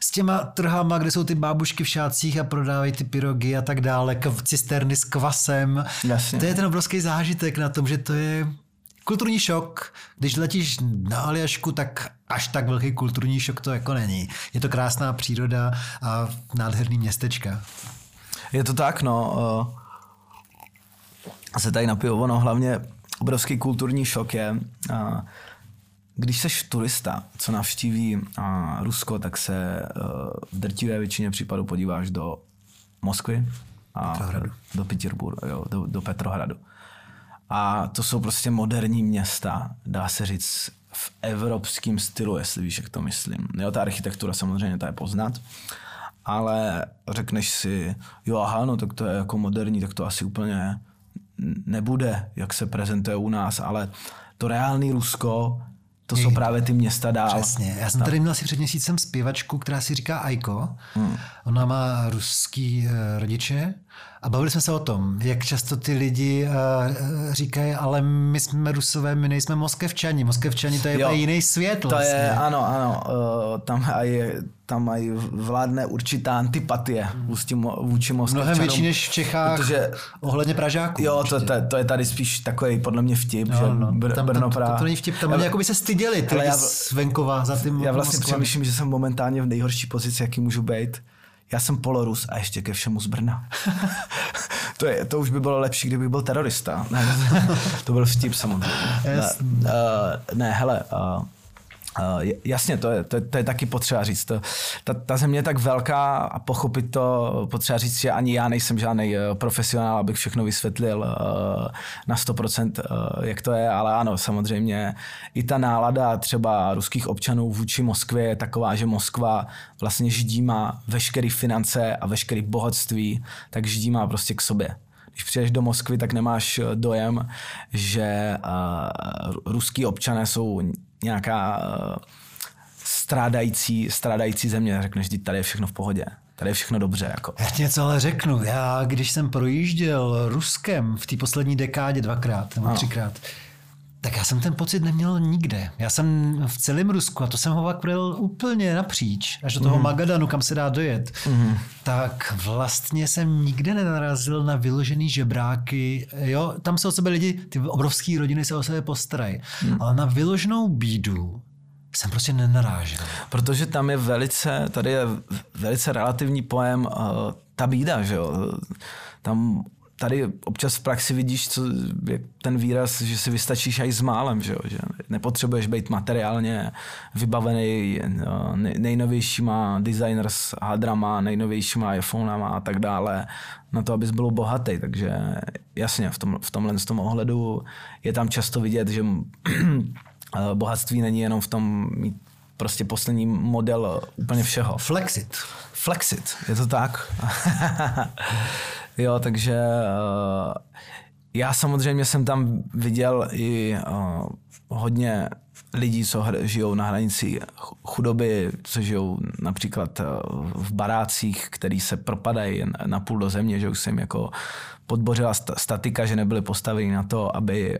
s těma trhama, kde jsou ty bábušky v šácích a prodávají ty pyrogy a tak dále, k- cisterny s kvasem. Jasně. To je ten obrovský zážitek na tom, že to je kulturní šok. Když letíš na Aljašku, tak až tak velký kulturní šok to jako není. Je to krásná příroda a nádherný městečka. Je to tak, no. eh, Se tady napiju, ono hlavně obrovský kulturní šok je, eh, když seš turista, co navštíví eh, Rusko, tak se v drtivé většině případů podíváš do Moskvy a Petrohradu. do do, do Petrohradu. A to jsou prostě moderní města, dá se říct, v evropském stylu, jestli víš, jak to myslím. Jo, ta architektura samozřejmě, ta je poznat, ale řekneš si, jo, aha, no tak to je jako moderní, tak to asi úplně nebude, jak se prezentuje u nás, ale to reálný Rusko, to jsou právě ty města dál. Přesně. Já jsem tady měl asi před měsícem zpěvačku, která si říká Aiko. Hmm. Ona má ruský uh, rodiče a bavili jsme se o tom, jak často ty lidi uh, říkají, ale my jsme rusové, my nejsme moskevčani. Moskevčani to je Jo. jiný svět To vlastně. je, ano, ano, uh, tam aj, tam aj vládne určitá antipatie vůči, vůči Moskevčanům. Mnohem větší než v Čechách Protože- ohledně Pražáků. Jo, to, to, to, je tady spíš takový podle mě vtip, No, že no. Br- tam, Brno, Praha. to, to není vtip, tam oni jako by se styděli, ty já- z venkova za tím Já vlastně Moskvami. přemýšlím, že jsem momentálně v nejhorší pozici, jaký můžu být. Já jsem polorus a ještě ke všemu z Brna. to, je, to už by bylo lepší, kdybych byl terorista. Ne, to byl vtip samozřejmě. Ne, Jasný. uh, ne hele, Uh, jasně, to je, to, je, to je taky potřeba říct. To, ta, ta země je tak velká a pochopit to, potřeba říct, že ani já nejsem žádný uh, profesionál, abych všechno vysvětlil uh, na 100%, uh, jak to je, ale ano, samozřejmě i ta nálada třeba ruských občanů vůči Moskvě je taková, že Moskva vlastně židí má veškeré finance a veškeré bohatství, tak židí má prostě k sobě když přijdeš do Moskvy, tak nemáš dojem, že uh, ruský občané jsou nějaká uh, strádající, strádající země. Řekneš, že tady je všechno v pohodě. Tady je všechno dobře. Jako. Já ti něco ale řeknu. Já, když jsem projížděl Ruskem v té poslední dekádě dvakrát nebo třikrát, tak já jsem ten pocit neměl nikde. Já jsem v celém Rusku, a to jsem ho pak projel úplně napříč, až do toho mm. Magadanu, kam se dá dojet, mm. tak vlastně jsem nikde nenarazil na vyložený žebráky. Jo, tam se o sebe lidi, ty obrovské rodiny se o sebe postarají. Mm. Ale na vyloženou bídu jsem prostě nenarážel. Protože tam je velice, tady je velice relativní pojem uh, ta bída, že jo. Tam tady občas v praxi vidíš co, ten výraz, že si vystačíš i s málem, že, jo? že nepotřebuješ být materiálně vybavený no, nejnovějšíma designers hadrama, nejnovějšíma iPhonama a tak dále, na to, abys byl bohatý. Takže jasně, v, tom, v tomhle z tom ohledu je tam často vidět, že bohatství není jenom v tom mít prostě poslední model úplně všeho. Flexit. Flexit, je to tak? Jo, takže uh, já samozřejmě jsem tam viděl i uh, hodně lidí, co žijou na hranici chudoby, co žijou například uh, v barácích, který se propadají na půl do země, že už jsem jako podbořila statika, že nebyly postaveny na to, aby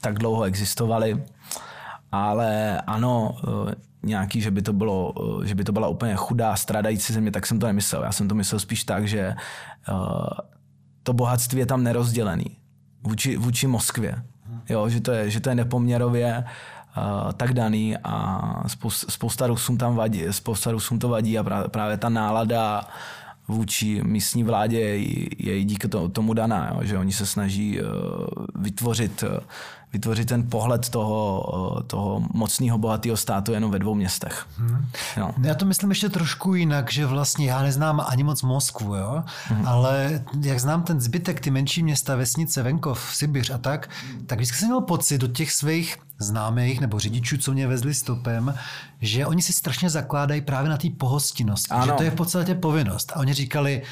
tak dlouho existovali. Ale ano, nějaký, že by to bylo, že by to byla úplně chudá, stradající země, tak jsem to nemyslel. Já jsem to myslel spíš tak, že uh, to bohatství je tam nerozdělený vůči, vůči Moskvě. Jo, že to je, že to je nepoměrově uh, tak daný a spousta, spousta Rusům tam vadí, spousta Rusům to vadí a právě, ta nálada vůči místní vládě je, je díky tomu daná, jo, že oni se snaží uh, vytvořit vytvořit ten pohled toho, toho mocného, bohatého státu jenom ve dvou městech. Hmm. Jo. Já to myslím ještě trošku jinak, že vlastně já neznám ani moc Moskvu, jo? Hmm. ale jak znám ten zbytek, ty menší města, vesnice, venkov, Sibiř a tak, tak vždycky jsem měl pocit do těch svých známých nebo řidičů, co mě vezli stopem, že oni si strašně zakládají právě na té pohostinnosti, ano. že to je v podstatě povinnost. A oni říkali,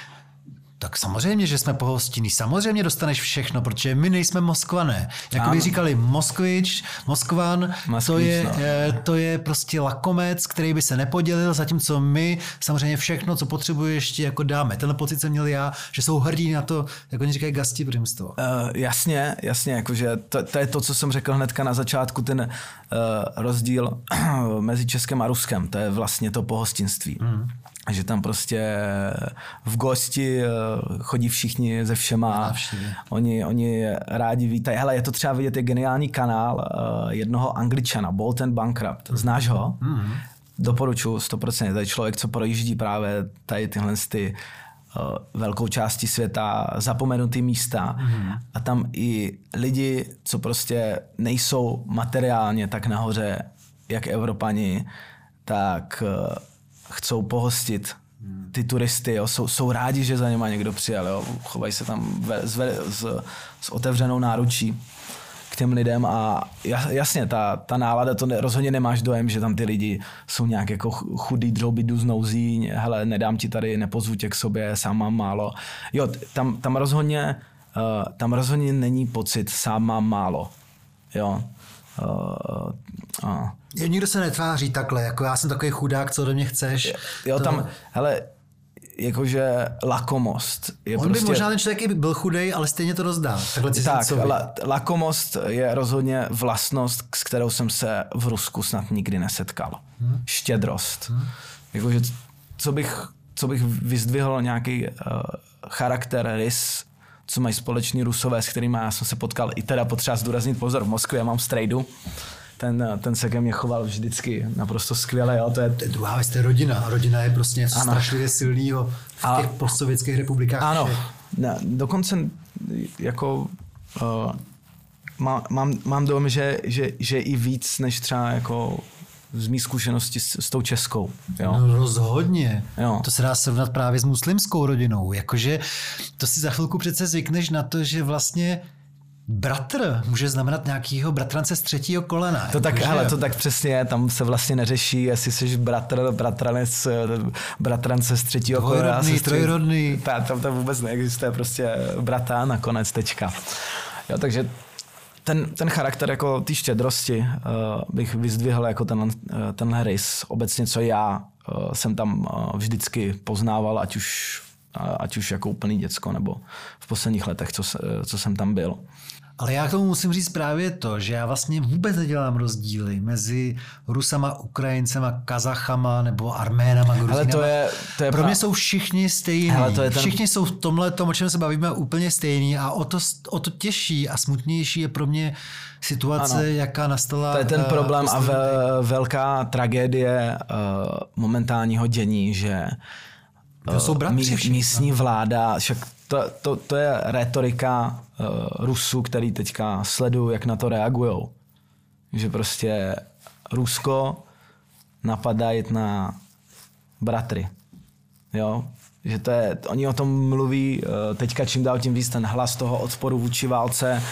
tak samozřejmě, že jsme pohostinní. Samozřejmě dostaneš všechno, protože my nejsme Moskvané. Jak by říkali Moskvič, Moskvan, Moskvič, to, je, no. Eh, to je prostě lakomec, který by se nepodělil, zatímco my samozřejmě všechno, co potřebuješ, ti jako dáme. Tenhle pocit jsem měl já, že jsou hrdí na to, jak oni říkají, gasti brimstvo. Uh, jasně, jasně, jakože to, to, je to, co jsem řekl hnedka na začátku, ten uh, rozdíl mezi Českem a Ruskem. To je vlastně to pohostinství. Mm že tam prostě v gosti eh, chodí všichni ze všema. Oni, oni rádi vítají. Hele, je to třeba vidět, je geniální kanál uh, jednoho angličana, Bolton Bankrupt. Znáš ho? Mm-hmm. Doporučuji 100%. To je člověk, co projíždí právě tady tyhle ty velkou části světa, zapomenutý místa. Mm-hmm. A tam i lidi, co prostě nejsou materiálně tak nahoře, jak Evropani, tak chcou pohostit ty turisty, jo, jsou, jsou rádi, že za něma někdo přijel, jo, chovají se tam ve, s, s, s otevřenou náručí k těm lidem a jasně, ta, ta nálada, to ne, rozhodně nemáš dojem, že tam ty lidi jsou nějak jako chudý, drouby, znouzí, hele, nedám ti tady, nepozvu tě k sobě, sám mám málo. Jo, tam, tam rozhodně, uh, tam rozhodně není pocit, sám mám málo. Jo. Uh, uh. Nikdo se netváří takhle, jako já jsem takový chudák, co ode mě chceš. Jo, to... tam, hele, jakože lakomost. Je On prostě... by možná ten člověk i byl chudej, ale stejně to rozdá. Takhle tak, la, lakomost je rozhodně vlastnost, s kterou jsem se v Rusku snad nikdy nesetkal. Hmm. Štědrost. Hmm. Jakože, co bych, co bych vyzdvihl nějaký uh, charakter, rys, co mají společný rusové, s kterými já jsem se potkal, i teda potřeba zdůraznit pozor, v Moskvě já mám strejdu, ten, ten se ke mně choval vždycky naprosto skvěle. Jo. To je... To je druhá věc, to je rodina. Rodina je prostě něco ano. strašlivě silného v a... těch postsovětských republikách. Ano, ne, dokonce jako uh, má, mám, mám dojem, že, že, že i víc než třeba jako z mý zkušenosti s, s tou českou. Jo? No rozhodně. Jo. To se dá srovnat právě s muslimskou rodinou. Jakože to si za chvilku přece zvykneš na to, že vlastně Bratr může znamenat nějakýho bratrance z třetího kolena. To tak, hele, to tak přesně tam se vlastně neřeší, jestli jsi bratr, bratranec, bratrance z třetího kolena. Dvojrodný, sestry- trojrodný. Ta, tam to vůbec neexistuje, prostě brata nakonec, tečka. Jo, takže ten, ten charakter jako té štědrosti uh, bych vyzdvihl jako ten, uh, tenhle rys. Obecně, co já uh, jsem tam uh, vždycky poznával, ať už, uh, ať už jako úplný děcko, nebo v posledních letech, co, se, co jsem tam byl. Ale já k tomu musím říct právě to, že já vlastně vůbec nedělám rozdíly mezi Rusama, Ukrajincema, Kazachama nebo Arménama, Gruzinama. Ale to je, to je Pro pra- mě jsou všichni stejní. Hele, to je ten- Všichni jsou v tomhle tom, o čem se bavíme, úplně stejní a o to, o to těžší a smutnější je pro mě situace, Ano. jaká nastala. To je ten eh, problém a ve, velká tragédie uh, momentálního dění, že To jsou bratři mí- místní vláda, však to, to, to je retorika uh, Rusů, který teďka sledují, jak na to reagují. Že prostě Rusko napadá jít na bratry. Jo? Že to je, oni o tom mluví eh, teďka čím dál tím víc, ten hlas toho odporu vůči válce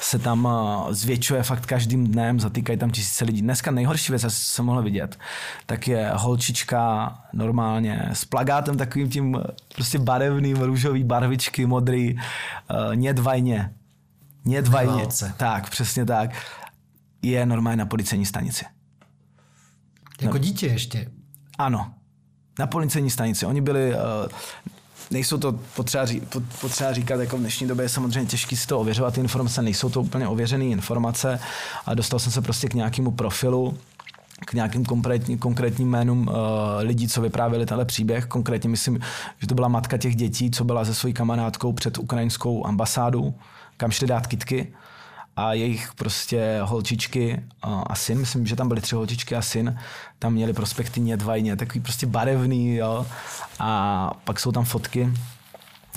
se tam eh, zvětšuje fakt každým dnem, zatýkají tam tisíce lidí. Dneska nejhorší věc, co jsem mohl vidět, tak je holčička normálně s plagátem takovým tím eh, prostě barevným, růžový barvičky, modrý, uh, nědvajně. Tak, přesně tak. Je normálně na policejní stanici. Jako dítě ještě. Ano, na policejní stanici. Oni byli, uh, nejsou to potřeba, ří, pot- potřeba říkat, jako v dnešní době je samozřejmě těžké si to ověřovat, ty informace nejsou to úplně ověřené informace a dostal jsem se prostě k nějakému profilu, k nějakým konkrétní, konkrétním jménům uh, lidí, co vyprávěli tenhle příběh. Konkrétně myslím, že to byla matka těch dětí, co byla se svojí kamarádkou před ukrajinskou ambasádu, kam šli dát kitky a jejich prostě holčičky a, syn, myslím, že tam byly tři holčičky a syn, tam měli prospekty nědvajně, takový prostě barevný, jo. A pak jsou tam fotky,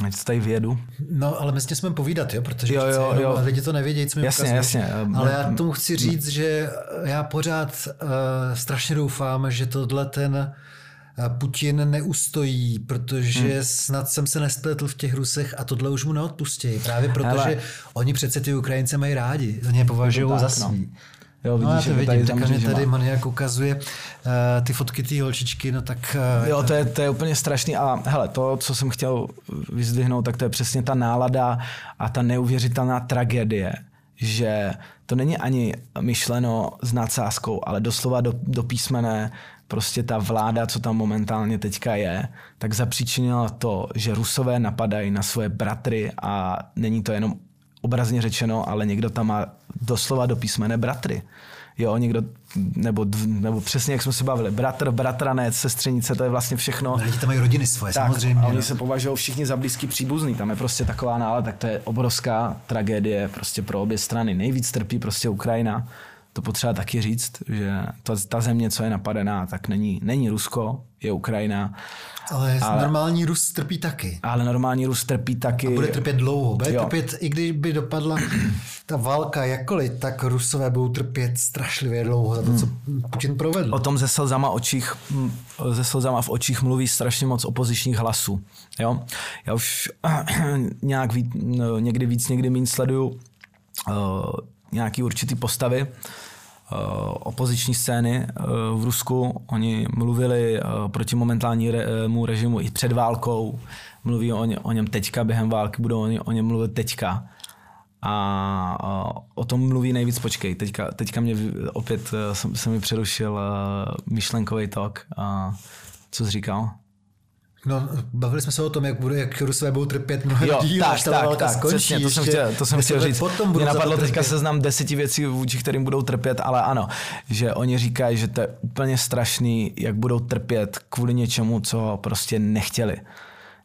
ať to tady vědu. No, ale my s tím jsme povídat, jo, protože Jo, jo, jo. lidi to nevědějí, co mi Jasně, ukazuješ. jasně. Ale já tomu chci říct, že já pořád uh, strašně doufám, že tohle ten Putin neustojí, protože hmm. snad jsem se nespletl v těch Rusech a tohle už mu neodpustí. Právě protože Hele. oni přece ty Ukrajince mají rádi. Oni je považují tak, za no. svý. Jo, No já vidíš, to jak tady vidím, tam tak mě tady maniak ukazuje uh, ty fotky té holčičky, no tak uh, Jo, to je, to je úplně strašný a hele, to, co jsem chtěl vyzdvihnout, tak to je přesně ta nálada a ta neuvěřitelná tragédie, že to není ani myšleno s nadsázkou, ale doslova do, do písmene prostě ta vláda, co tam momentálně teďka je, tak zapříčinila to, že Rusové napadají na svoje bratry a není to jenom obrazně řečeno, ale někdo tam má doslova do písmene bratry. Jo, někdo, nebo, nebo přesně jak jsme se bavili, bratr, bratranec, sestřenice, to je vlastně všechno. lidi tam mají rodiny svoje, Tak, samozřejmě. a no. oni se považují všichni za blízký příbuzný, tam je prostě taková nálada, tak to je obrovská tragédie prostě pro obě strany. Nejvíc trpí prostě Ukrajina, to potřeba taky říct, že ta, ta země, co je napadená, tak není, není Rusko, je Ukrajina, Ale, ale- normální Rus trpí taky. ale normální Rus trpí taky. Bude trpět dlouho. Bude Jo. trpět, i když by dopadla ta válka jakkoliv, tak Rusové budou trpět strašlivě dlouho za to, co Putin provedl. O tom ze slzama, očích, m, ze slzama v očích mluví strašně moc opozičních hlasů. Jo? Já už nějak víc, no, někdy víc, někdy méně sleduju uh, nějaký určitý postavy uh, opoziční scény uh, v Rusku. Oni mluvili uh, proti momentálnímu režimu i před válkou. Mluví o, ně, o něm teďka, během války budou o, ně, o něm mluvit teďka. A o tom mluví nejvíc, počkej, teďka, teďka mě opět se, mi přerušil myšlenkový tok. Uh, co jsi říkal? No, bavili jsme se o tom, jak, bude, jak Rusové budou trpět mnohem Jo, díl, tak, až ta tak, válka tak, skončí. přesně, to jsem chtěl, to jsem chtěl říct. Potom Mě napadlo teďka trpět. seznam deseti věcí, vůči kterým budou trpět, ale ano, že oni říkají, že to je úplně strašný, jak budou trpět kvůli něčemu, co prostě nechtěli.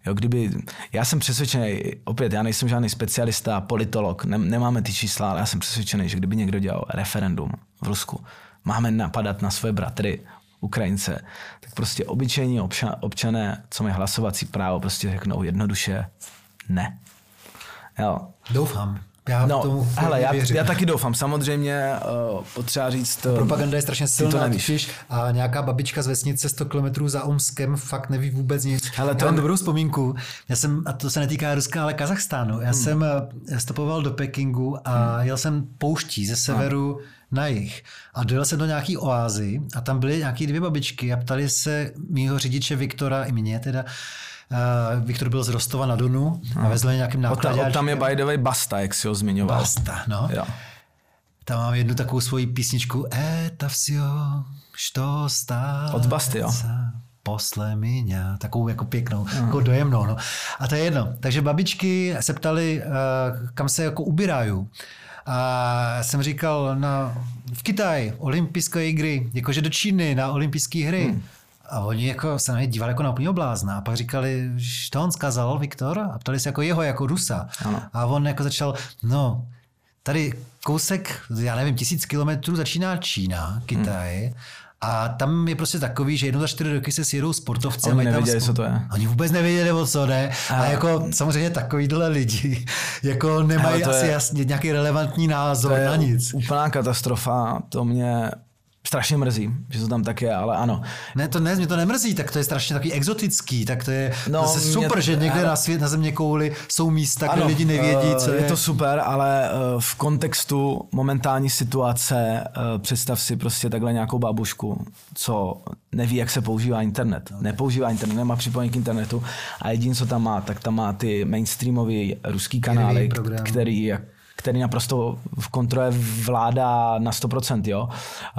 Jo, kdyby, já jsem přesvědčený, opět, já nejsem žádný specialista, politolog, ne, nemáme ty čísla, ale já jsem přesvědčený, že kdyby někdo dělal referendum v Rusku, máme napadat na svoje bratry, Ukrajince, tak prostě obyčejní občan, občané, co mají hlasovací právo, prostě řeknou jednoduše ne. Jo. Doufám. Já no, tomu hele, já, já taky doufám. Samozřejmě uh, potřeba říct... Uh, Propaganda je strašně silná, nevíš. totiž a nějaká babička z vesnice 100 km za Omskem fakt neví vůbec nic. Hele, to já mám dobrou vzpomínku. Já jsem, a to se netýká Ruska, ale Kazachstánu. Já hmm. jsem eh, stopoval do Pekingu a hmm. jel jsem pouští ze severu na jih. A dojel jsem do nějaký oázy a tam byly nějaký dvě babičky a ptali se mýho řidiče Viktora i mě teda, Uh, Viktor byl z Rostova na Donu a no. vezl nějakým nákladě. Tam, tam je by the way Basta, jak si ho zmiňoval. Basta, no. Jo. Tam mám jednu takovou svoji písničku E, tavsio, što stále. Od Basty, jo posle miňa, takovou jako pěknou, mm. jako dojemnou. No. A to je jedno. Takže babičky se ptali, uh, kam se jako ubírají. A jsem říkal, na, v Kitaj, olympijské hry, jakože do Číny, na olympijské hry. Hmm. A oni jako se na mě dívali jako na úplný blázna. A pak říkali, že to on zkazal, Viktor? A ptali se jako jeho, jako Rusa. Ano. A on jako začal, no, tady kousek, já nevím, tisíc kilometrů začíná Čína, Kytaj. Hmm. A tam je prostě takový, že jednou za čtyři roky se sjedou sportovci. Oni a nevěděli, spo- co to je. Oni vůbec nevěděli, o co jde. A, a jako samozřejmě takovýhle lidi jako nemají asi je- jasně nějaký relevantní názor To je na nic. úplná katastrofa. To mě strašně mrzí, že to tam tak je, ale ano. Ne, to ne, mě to nemrzí, tak to je strašně takový exotický, tak to je No, zase super, to- že někde ale- na svět, na země kouli jsou místa, kde lidi nevědí, eh, co je. je to super, ale eh, v kontextu momentální situace eh, představ si prostě takhle nějakou babušku, co neví, jak se používá internet. Nepoužívá internet, nemá připojení k internetu a jediné, co tam má, tak tam má ty mainstreamový ruský kanály, program. který jak který naprosto v kontrole vládá na 100%, jo.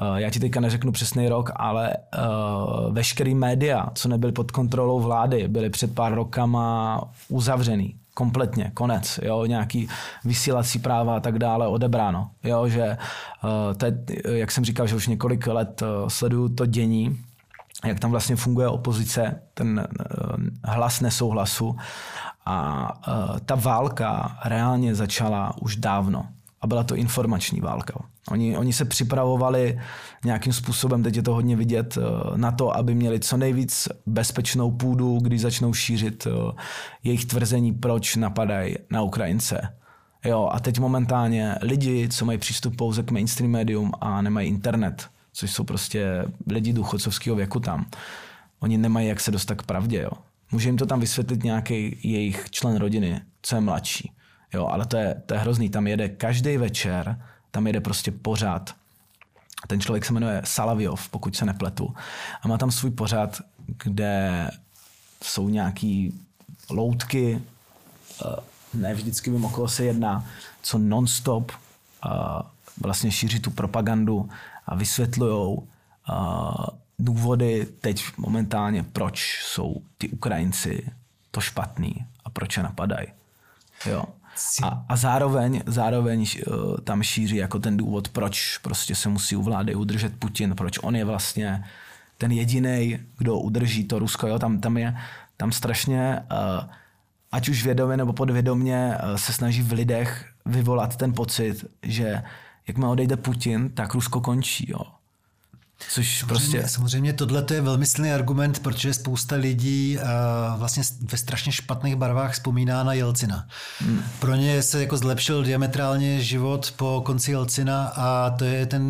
Eh, Já ti teďka neřeknu přesný rok, ale uh, veškerý média, co nebyly pod kontrolou vlády, byly před pár rokama uzavřený. Kompletně, konec, jo, nějaký vysílací práva a tak dále odebráno, jo, že to je, jak jsem říkal, že už několik let sleduju to dění, jak tam vlastně funguje opozice, ten hlas nesouhlasu a uh, ta válka reálně začala už dávno a byla to informační válka. Oni, oni se připravovali nějakým způsobem, teď je to hodně vidět, uh, na to, aby měli co nejvíc bezpečnou půdu, když začnou šířit uh, jejich tvrzení, proč napadají na Ukrajince. Jo, a teď momentálně lidi, co mají přístup pouze k mainstream médium a nemají internet, což jsou prostě lidi důchodcovského věku tam, oni nemají jak se dostat k pravdě. Jo. Může jim to tam vysvětlit nějaký jejich člen rodiny, co je mladší. Jo, ale to je, to je hrozný. Tam jede každý večer, tam jede prostě pořád. Ten člověk se jmenuje Salaviov, pokud se nepletu. A má tam svůj pořád, kde jsou nějaký loutky, eh, ne vždycky vím, o koho se jedná, co non-stop eh, vlastně šíří tu propagandu a vysvětlují důvody teď momentálně, proč jsou ty Ukrajinci to špatný a proč je napadají. Jo. A, a zároveň, zároveň uh, tam šíří jako ten důvod, proč prostě se musí u vlády udržet Putin, proč on je vlastně ten jediný, kdo udrží to Rusko. Jo. Tam, tam je tam strašně, uh, ať už vědomě nebo podvědomě, uh, se snaží v lidech vyvolat ten pocit, že jakmile odejde Putin, tak Rusko končí. Jo. Což prostě... Samozřejmě, samozřejmě tohle je velmi silný argument, protože spousta lidí uh, vlastně ve strašně špatných barvách vzpomíná na Jelcina. Hmm. Pro ně se jako zlepšil diametrálně život po konci Jelcina a to je ten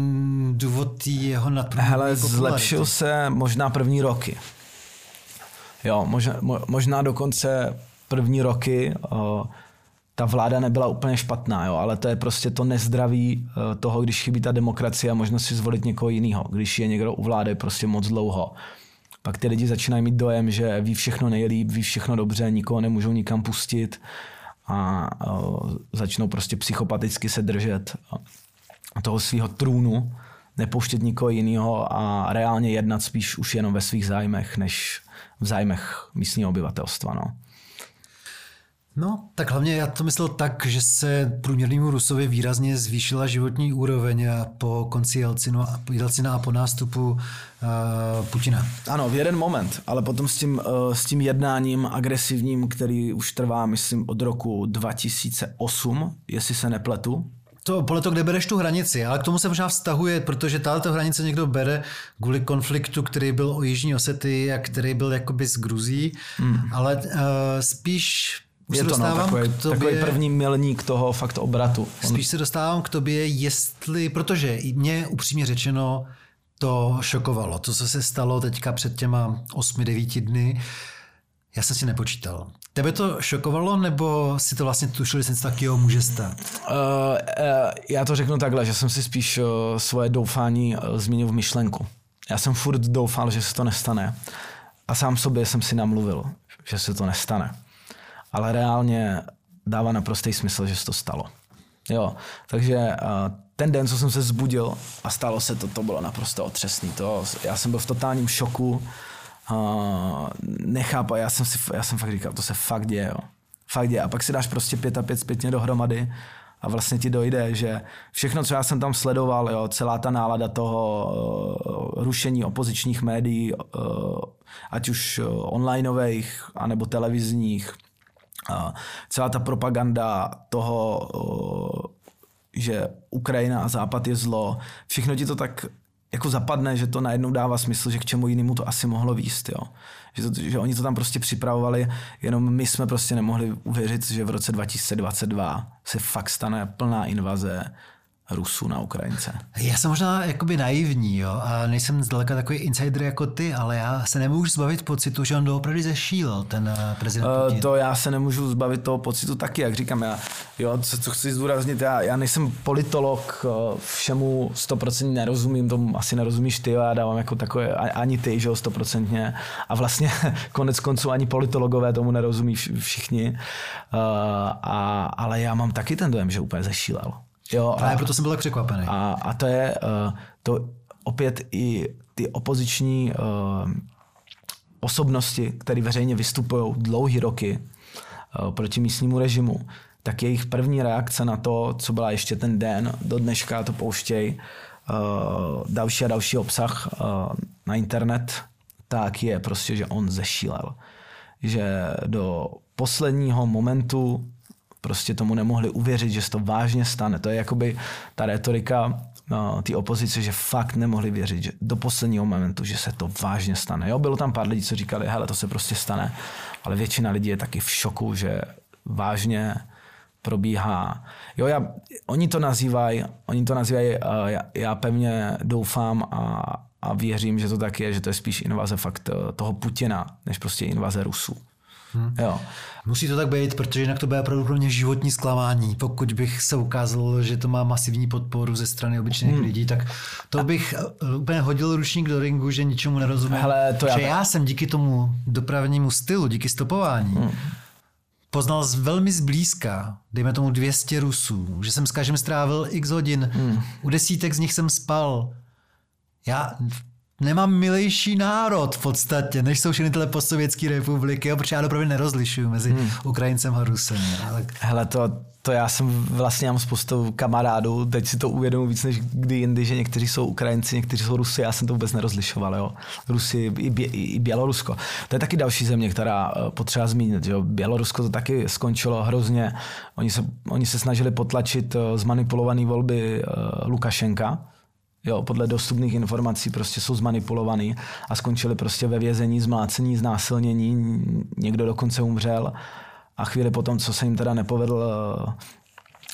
důvod jeho nadprůměrné Hele, zlepšil se možná první roky. Jo, možná, mo- možná dokonce první roky o, ta vláda nebyla úplně špatná, jo, ale to je prostě to nezdraví o, toho, když chybí ta demokracie a možnost si zvolit někoho jiného, když je někdo u vlády prostě moc dlouho. Pak ty lidi začínají mít dojem, že ví všechno nejlíp, ví všechno dobře, nikoho nemůžou nikam pustit a o, začnou prostě psychopaticky se držet toho svého trůnu, nepouštět nikoho jiného a reálně jednat spíš už jenom ve svých zájmech, než v zájmech místního obyvatelstva. No. No, tak hlavně já to myslel tak, že se průměrnému Rusovi výrazně zvýšila životní úroveň a po konci Jelcinu, Jelcina a po nástupu uh, Putina. Ano, v jeden moment, ale potom s tím, uh, s tím jednáním agresivním, který už trvá, myslím, od roku 2008, jestli se nepletu, To podle toho, kde bereš tu hranici, ale k tomu se možná vztahuje, protože tato hranice někdo bere kvůli konfliktu, který byl o Jižní Osety a který byl jakoby s Gruzí, hmm. ale uh, spíš Už je se to no, dostávám takový, k tobě- takový první milník toho fakt obratu. On, Spíš se dostávám k tobě, jestli, protože i mě upřímně řečeno to šokovalo. To, co se stalo teďka před těma 8-9 dny, já jsem si nepočítal. Tebe to šokovalo, nebo si to vlastně tušil, že jsem si tak, jo, může stát? Uh, uh, já to řeknu takhle, že jsem si spíš uh, svoje doufání uh, zmínil v myšlenku. Já jsem furt doufal, že se to nestane. A sám sobě jsem si namluvil, že se to nestane. Ale reálně dává naprostý smysl, že se to stalo. Jo, takže uh, ten den, co jsem se zbudil a stalo se to, to bylo naprosto otřesný. To, já jsem byl v totálním šoku, uh, já jsem, si, já jsem fakt říkal, to se fakt děje, jo. Fakt děje. A pak si dáš prostě pět a pět zpětně dohromady a vlastně ti dojde, že všechno, co já jsem tam sledoval, jo, celá ta nálada toho uh, rušení opozičních médií, uh, ať už onlineových, anebo televizních, celá ta propaganda toho, že Ukrajina a Západ je zlo, všechno ti to tak jako zapadne, že to najednou dává smysl, že k čemu jinému to asi mohlo výst, jo. Že, to, že oni to tam prostě připravovali, jenom my jsme prostě nemohli uvěřit, že v roce 2022 se fakt stane plná invaze Rusů na Ukrajince. Já jsem možná jakoby naivní, jo, a nejsem zdaleka takový insider jako ty, ale já se nemůžu zbavit pocitu, že on doopravdy zešílel, ten eh, prezident Uh, Putin. to já se nemůžu zbavit toho pocitu taky, jak říkám, já, jo, co, co chci zdůraznit, já, já nejsem politolog, uh, všemu 100% nerozumím, tomu asi nerozumíš ty, jo, já dávám jako takové, ani ty, že jo, 100% a vlastně konec konců ani politologové tomu nerozumí vš- všichni, uh, a, ale já mám taky ten dojem, že úplně zešílel. Jo, Právě proto jsem byl tak překvapený. a, a to je uh, to opět i ty opoziční uh, osobnosti, které veřejně vystupují dlouhý roky uh, proti místnímu režimu, tak jejich první reakce na to, co byla ještě ten den, do dneška to pouštěj, uh, další a další obsah uh, na internet, tak je prostě, že on zešílel. Že do posledního momentu prostě tomu nemohli uvěřit, že se to vážně stane. To je jakoby ta retorika no, té opozice, že fakt nemohli věřit že do posledního momentu, že se to vážně stane. Jo, bylo tam pár lidí, co říkali, hele, to se prostě stane, ale většina lidí je taky v šoku, že vážně probíhá. Jo, já, oni to nazývají, oni to nazývají, uh, já, já pevně doufám a, a věřím, že to tak je, že to je spíš invaze fakt uh, toho Putina, než prostě invaze Rusů. Hmm. Jo. Musí to tak být, protože jinak to bude opravdu pro mě životní zklamání. Pokud bych se ukázalo, že to má masivní podporu ze strany obyčejných hmm. lidí, tak to bych eh, úplně hodil ručník do ringu, že ničemu nerozumím. Hele, to já že já jsem díky tomu dopravnímu stylu, díky stopování, hmm. poznal z velmi zblízka, dejme tomu 200 Rusů, že jsem s každým strávil x hodin, hmm. u desítek z nich jsem spal. Já nemám milejší národ v podstatě, než jsou všechny tyhle postsovětské republiky, jo, protože já opravdu nerozlišuju mezi hmm. Ukrajincem a Rusem. Ale Hele, to, to já jsem vlastně mám spoustu kamarádů, teď si to uvědomuji víc než kdy jindy, že někteří jsou Ukrajinci, někteří jsou Rusy, já jsem to vůbec nerozlišoval, jo. Rusy i, Bě, i Bělorusko. To je taky další země, která eh, potřeba zmínit, jo. Bělorusko to taky skončilo hrozně. Oni se, oni se snažili potlačit eh, zmanipulované volby uh, Lukašenka, Jo, podle dostupných informací prostě jsou zmanipulovaný a skončili prostě ve vězení, zmlácení, znásilnění, někdo dokonce umřel a chvíli potom, co se jim teda nepovedl,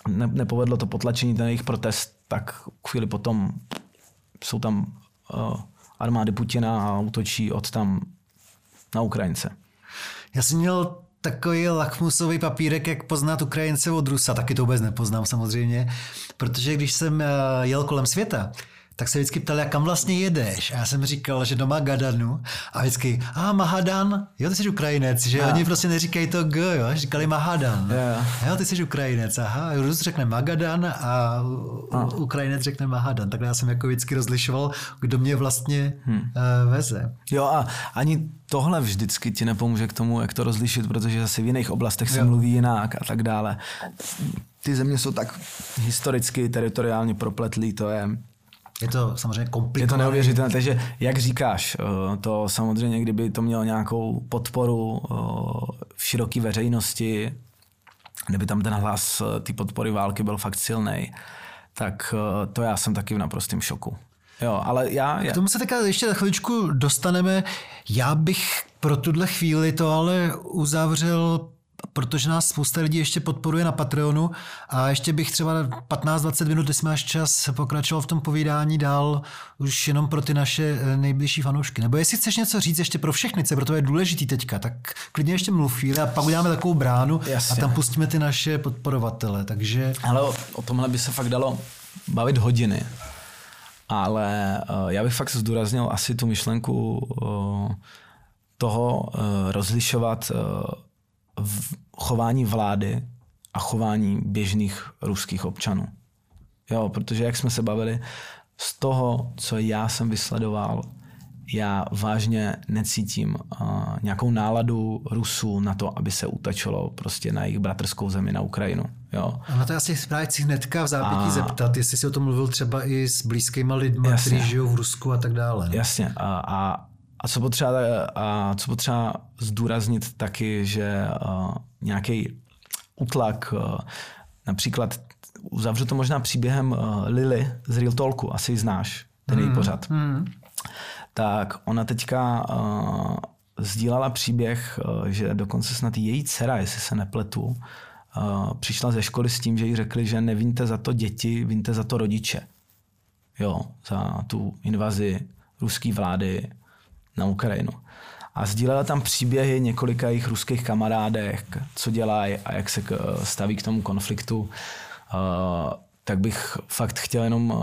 ne, nepovedlo to potlačení, ten jejich protest, tak chvíli potom jsou tam uh, armády Putina a útočí od tam na Ukrajince. Já jsem měl takový lakmusový papírek, jak poznat Ukrajince od Rusa. Taky to vůbec nepoznám samozřejmě, protože když jsem eh, jel kolem světa, tak se vždycky ptali, kam vlastně jedeš. A já jsem říkal, že do Magadanu. A vždycky, a Mahadan, jo, ty jsi Ukrajinec, že Já. oni prostě neříkají to G, jo, říkali Mahadan. Jo. Jo, ty jsi Ukrajinec, aha, Rus řekne Magadan a a. Ukrajinec řekne Mahadan. Takhle já jsem jako vždycky rozlišoval, kdo mě vlastně hmm. uh, veze. Jo a ani tohle vždycky ti nepomůže k tomu, jak to rozlišit, protože zase v jiných oblastech se Jo. mluví jinak a tak dále. Ty země jsou tak historicky, teritoriálně propletlý, to je, Je to samozřejmě je to komplikované. neuvěřitelné. Takže jak říkáš, eh, to samozřejmě, kdyby to mělo nějakou podporu eh, v široké veřejnosti, kdyby tam ten hlas eh, té podpory války byl fakt silný, tak to já jsem taky v naprostém šoku. Jo, ale já, já K tomu se teďka ještě za chviličku dostaneme. Já bych pro tuhle chvíli to ale uzavřel protože nás spousta lidí ještě podporuje na Patreonu a ještě bych třeba 15-20 minut, jestli máš čas, pokračoval v tom povídání dál už jenom pro ty naše eh, nejbližší fanoušky. Nebo jestli chceš něco říct ještě pro všechny, co pro to je důležitý teďka, tak klidně ještě mluv chvíli a pak uděláme takovou bránu Jasně. a tam pustíme ty naše podporovatele. Takže... Ale o, o tomhle by se fakt dalo bavit hodiny. Ale uh, já bych fakt zdůraznil asi tu myšlenku uh, toho uh, rozlišovat uh, v chování vlády a chování běžných ruských občanů. Jo, protože jak jsme se bavili, z toho, co já jsem vysledoval, já vážně necítím uh, nějakou náladu Rusů na to, aby se utačilo prostě na jejich bratrskou zemi na Ukrajinu. Jo. A na to asi právě chci hnedka v zápětí a... zeptat, jestli si o tom mluvil třeba i s blízkýma lidmi, kteří žijou v Rusku a tak dále. Ne? Jasně. A, a, a co potřeba, a co potřeba zdůraznit taky, že uh, nějaký utlak, uh, například uzavřu to možná příběhem uh, Lily z Real Talku, asi ji znáš, ten její mm, pořad. Mm. Tak ona teďka uh, sdílala příběh, uh, že dokonce snad její dcera, jestli se nepletu, uh, přišla ze školy s tím, že jí řekli, že nevíte za to děti, víte za to rodiče. Jo, za tu invazi ruské vlády na Ukrajinu. A sdílela tam příběhy několika jejich ruských kamarádek, co dělají a jak se staví k tomu konfliktu. Tak bych fakt chtěl jenom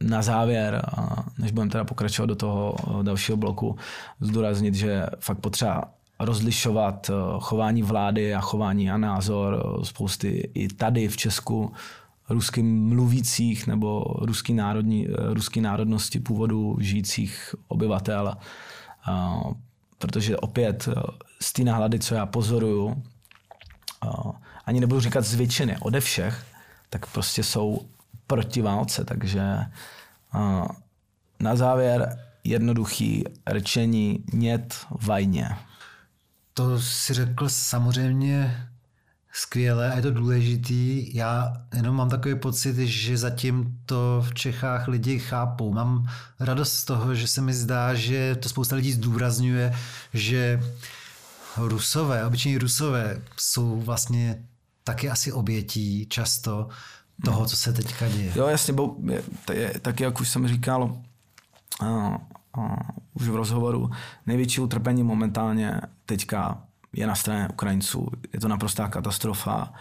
na závěr, než budeme teda pokračovat do toho dalšího bloku, zdůraznit, že fakt potřeba rozlišovat chování vlády a chování a názor spousty i tady v Česku rusky mluvících nebo ruský, národní, ruský národnosti původu žijících obyvatel protože opět eh, z té náhlady, co já pozoruju, ani nebudu říkat z většiny, ode všech, tak prostě jsou proti válce, takže na závěr jednoduchý rečení nět vajně. To si řekl samozřejmě skvěle a je to důležitý. Já jenom mám takový pocit, že zatím to v Čechách lidi chápou. Mám radost z toho, že se mi zdá, že to spousta lidí zdůrazňuje, že Rusové, obyčejní Rusové jsou vlastně taky asi obětí často toho, co se teďka děje. Jo, jasně, bo, je, tak jak už jsem říkal a, a, už v rozhovoru, největší utrpení momentálně teďka je na straně Ukrajinců. Je to naprostá katastrofa,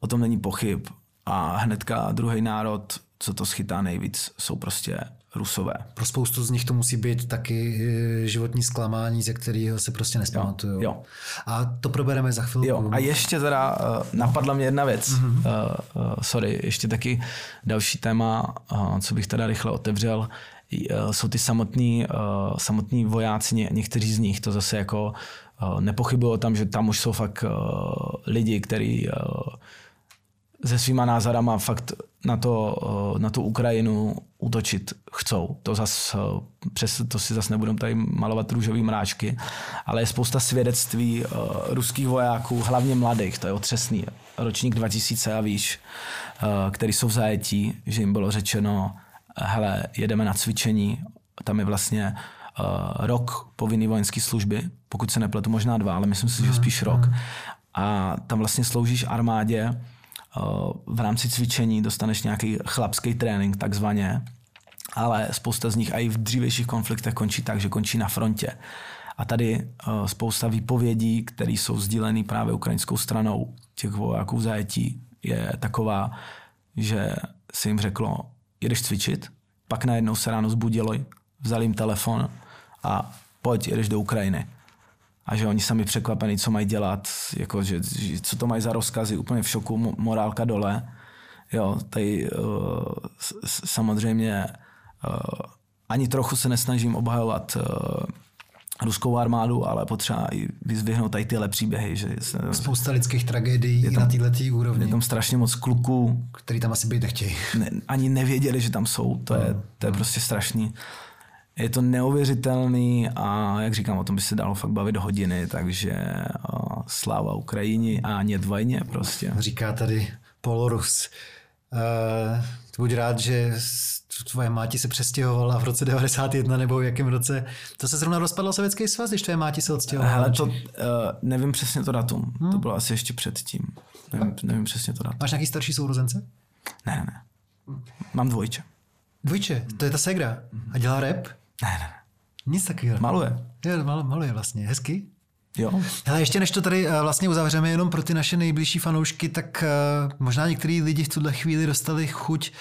o tom není pochyb. A hnedka druhý národ, co to schytá nejvíc, jsou prostě Rusové. Pro spoustu z nich to musí být taky eh, životní zklamání, ze kterého se prostě nespamatují. Jo, jo. A to probereme za chvilku. Jo. A ještě teda uh, napadla mě jedna věc. Mm-hmm. Uh, uh, sorry, ještě taky další téma, uh, co bych teda rychle otevřel, uh, jsou ty samotní, uh, samotní vojáci, ně, někteří z nich, to zase jako nepochybuji o tom, že tam už jsou fakt eh, lidi, kteří eh, se svýma názorama fakt na, to, na tu Ukrajinu útočit chcou. To, zas, přes, to si zase nebudeme tady malovat růžový mráčky, ale je spousta svědectví ruských vojáků, hlavně mladých, to je otřesný, ročník 2000 a víš, který jsou v zajetí, že jim bylo řečeno, hele, jedeme na cvičení, tam je vlastně uh, rok povinný vojenské služby, pokud se nepletu, možná dva, ale myslím si, že spíš rok. A tam vlastně sloužíš armádě, uh, v rámci cvičení dostaneš nějaký chlapský trénink takzvaně, ale spousta z nich i v dřívějších konfliktech končí tak, že končí na frontě. A tady uh, spousta výpovědí, které jsou sdílené právě ukrajinskou stranou těch vojáků v zajetí, je taková, že se jim řeklo, jedeš cvičit, pak najednou se ráno zbudili, vzali jim telefon a pojď, jedeš do Ukrajiny. A že oni sami překvapení, co mají dělat, jako, že, že, co to mají za rozkazy, úplně v šoku, morálka dole. Jo, tady uh, samozřejmě uh, ani trochu se nesnažím obhajovat uh, ruskou armádu, ale potřeba i vyzvihnout tady tyhle příběhy. Že se, Spousta lidských tragédií je tam, na této úrovni. Je tam strašně moc kluků. Který tam asi být nechtějí. Ne, ani nevěděli, že tam jsou. To je, to je prostě strašný je to neuvěřitelný a jak říkám, o tom by se dalo fakt bavit hodiny, takže sláva Ukrajině a nět vajně prostě. Říká tady Polorus. Uh, buď rád, že tvoje máti se přestěhovala v roce 91 nebo v jakém roce. To se zrovna rozpadlo Sovětský svaz, když tvoje máti se odstěhovala. Ale to uh, nevím přesně to datum. Hmm. To bylo asi ještě předtím. Nevím, nevím přesně to datum. Máš nějaký starší sourozence? Ne, ne, ne. Mám dvojče. Dvojče? To je ta segra. A dělá rap? Ne, ne. Nic takového. Maluje. Jo, mal, maluje vlastně. Hezky? Jo. Ale ještě než to tady eh, vlastně uzavřeme jenom pro ty naše nejbližší fanoušky, tak uh, možná některý lidi v tuhle chvíli dostali chuť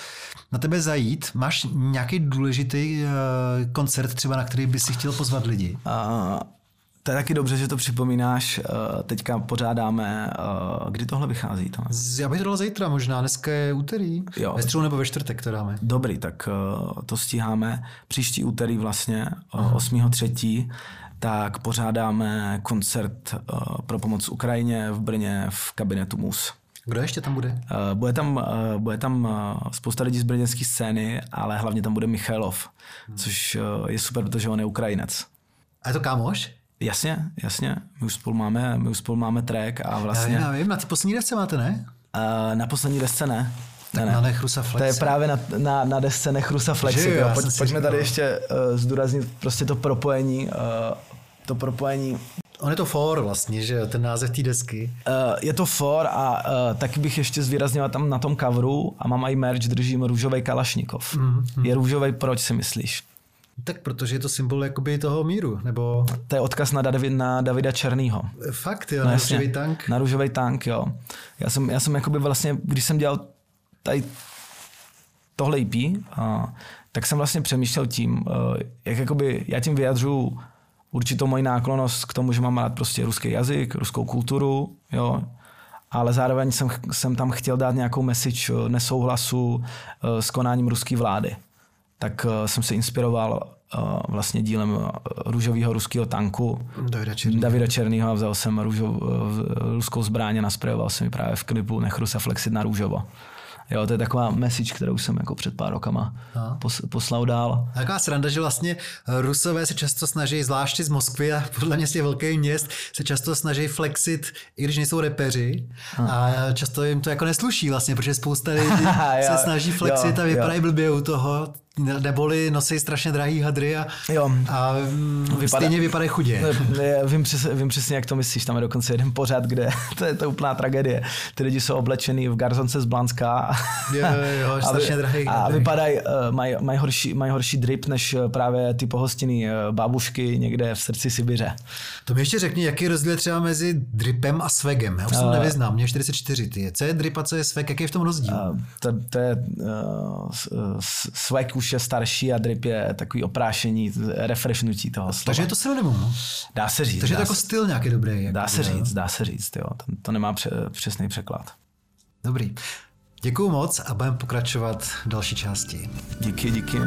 na tebe zajít. Máš nějaký důležitý uh, koncert třeba, na který by si chtěl pozvat lidi? Uh, to je taky dobře, že to připomínáš. Teďka pořádáme, kdy tohle vychází? Tam? Já bych to dal zítra možná, dneska je úterý. Jo. Ve středu nebo ve čtvrtek to dáme. Dobrý, tak to stíháme. Příští úterý vlastně, 8.3 tak pořádáme koncert pro pomoc Ukrajině v Brně v kabinetu MUS. Kdo ještě tam bude? Bude tam, bude tam spousta lidí z brněnské scény, ale hlavně tam bude Michailov, hmm. což je super, protože on je Ukrajinec. A je to kámoš? Jasně, jasně. My už spolu máme, my už spolu máme track a vlastně... Já, já vím, na ty poslední desce máte, ne? Uh, na poslední desce ne. Tak ne, na Nechrusa Flexe. To je právě na, na, na desce Nechrusa Flexi. Jo, Pojď, pojďme tady ještě uh, zdůraznit prostě to propojení uh, to propojení. On je to for vlastně, že ten název té desky. Uh, je to for a uh, taky bych ještě zvýraznil tam na tom coveru a mám i merch, držím růžový kalašnikov. Mm-hmm. Je růžový, proč si myslíš? Tak protože je to symbol jakoby toho míru, nebo... To je odkaz na, David, na Davida Černýho. Fakt, jo, no, na růžový tank. Na růžový tank, jo. Já jsem, já jsem jakoby vlastně, když jsem dělal tady tohle EP, a, tak jsem vlastně přemýšlel tím, jak jakoby já tím vyjadřuju určitou moji náklonost k tomu, že mám rád prostě ruský jazyk, ruskou kulturu, jo, ale zároveň jsem, jsem tam chtěl dát nějakou message eh, nesouhlasu eh, s konáním ruské vlády. Tak eh, jsem se inspiroval vlastně dílem růžového ruského tanku Davida Černýho. Davida Černýho a vzal jsem růžov, ruskou zbraň a nasprejoval jsem ji právě v klipu Nechru se flexit na růžovo. Jo, to je taková message, kterou jsem jako před pár rokama pos, poslal dál. Taková sranda, že vlastně Rusové se často snaží, zvláště z Moskvy a podle mě z těch velkých měst, se často snaží flexit, i když nejsou repeři. A často jim to jako nesluší vlastně, protože spousta lidí se snaží flexit jo, a vypadají blbě u toho neboli nosí strašně drahý hadry a, jo. a mm, Vypadá, stejně vypadají chudě. Ne, vím, přes, vím přesně, jak to myslíš. Tam je dokonce jeden pořad, kde to je to úplná tragédie. Ty lidi jsou oblečený v garzonce z Blanska jo, jo, strašně drahý. A vypadají, uh, mají maj horší, maj horší drip, než eh, právě ty pohostiny uh, babušky někde v srdci Sibiře. To mi ještě řekni, jaký je rozdíl třeba mezi dripem a svegem. Já už uh, nevyznám, mě 44 ty. Co je drip a co je sveg, jaký je v tom rozdíl? Uh, to, to je uh, swag už je starší a drip je takový oprášení, refreshnutí toho slova. Takže je to synonymum. No? Dá se říct. Takže je to jako styl nějaký dobrý. Jako dá se říct, dá se říct, jo. To, to nemá pře, přesný překlad. Dobrý. Děkuju moc a budeme pokračovat v další části. Díky, díky.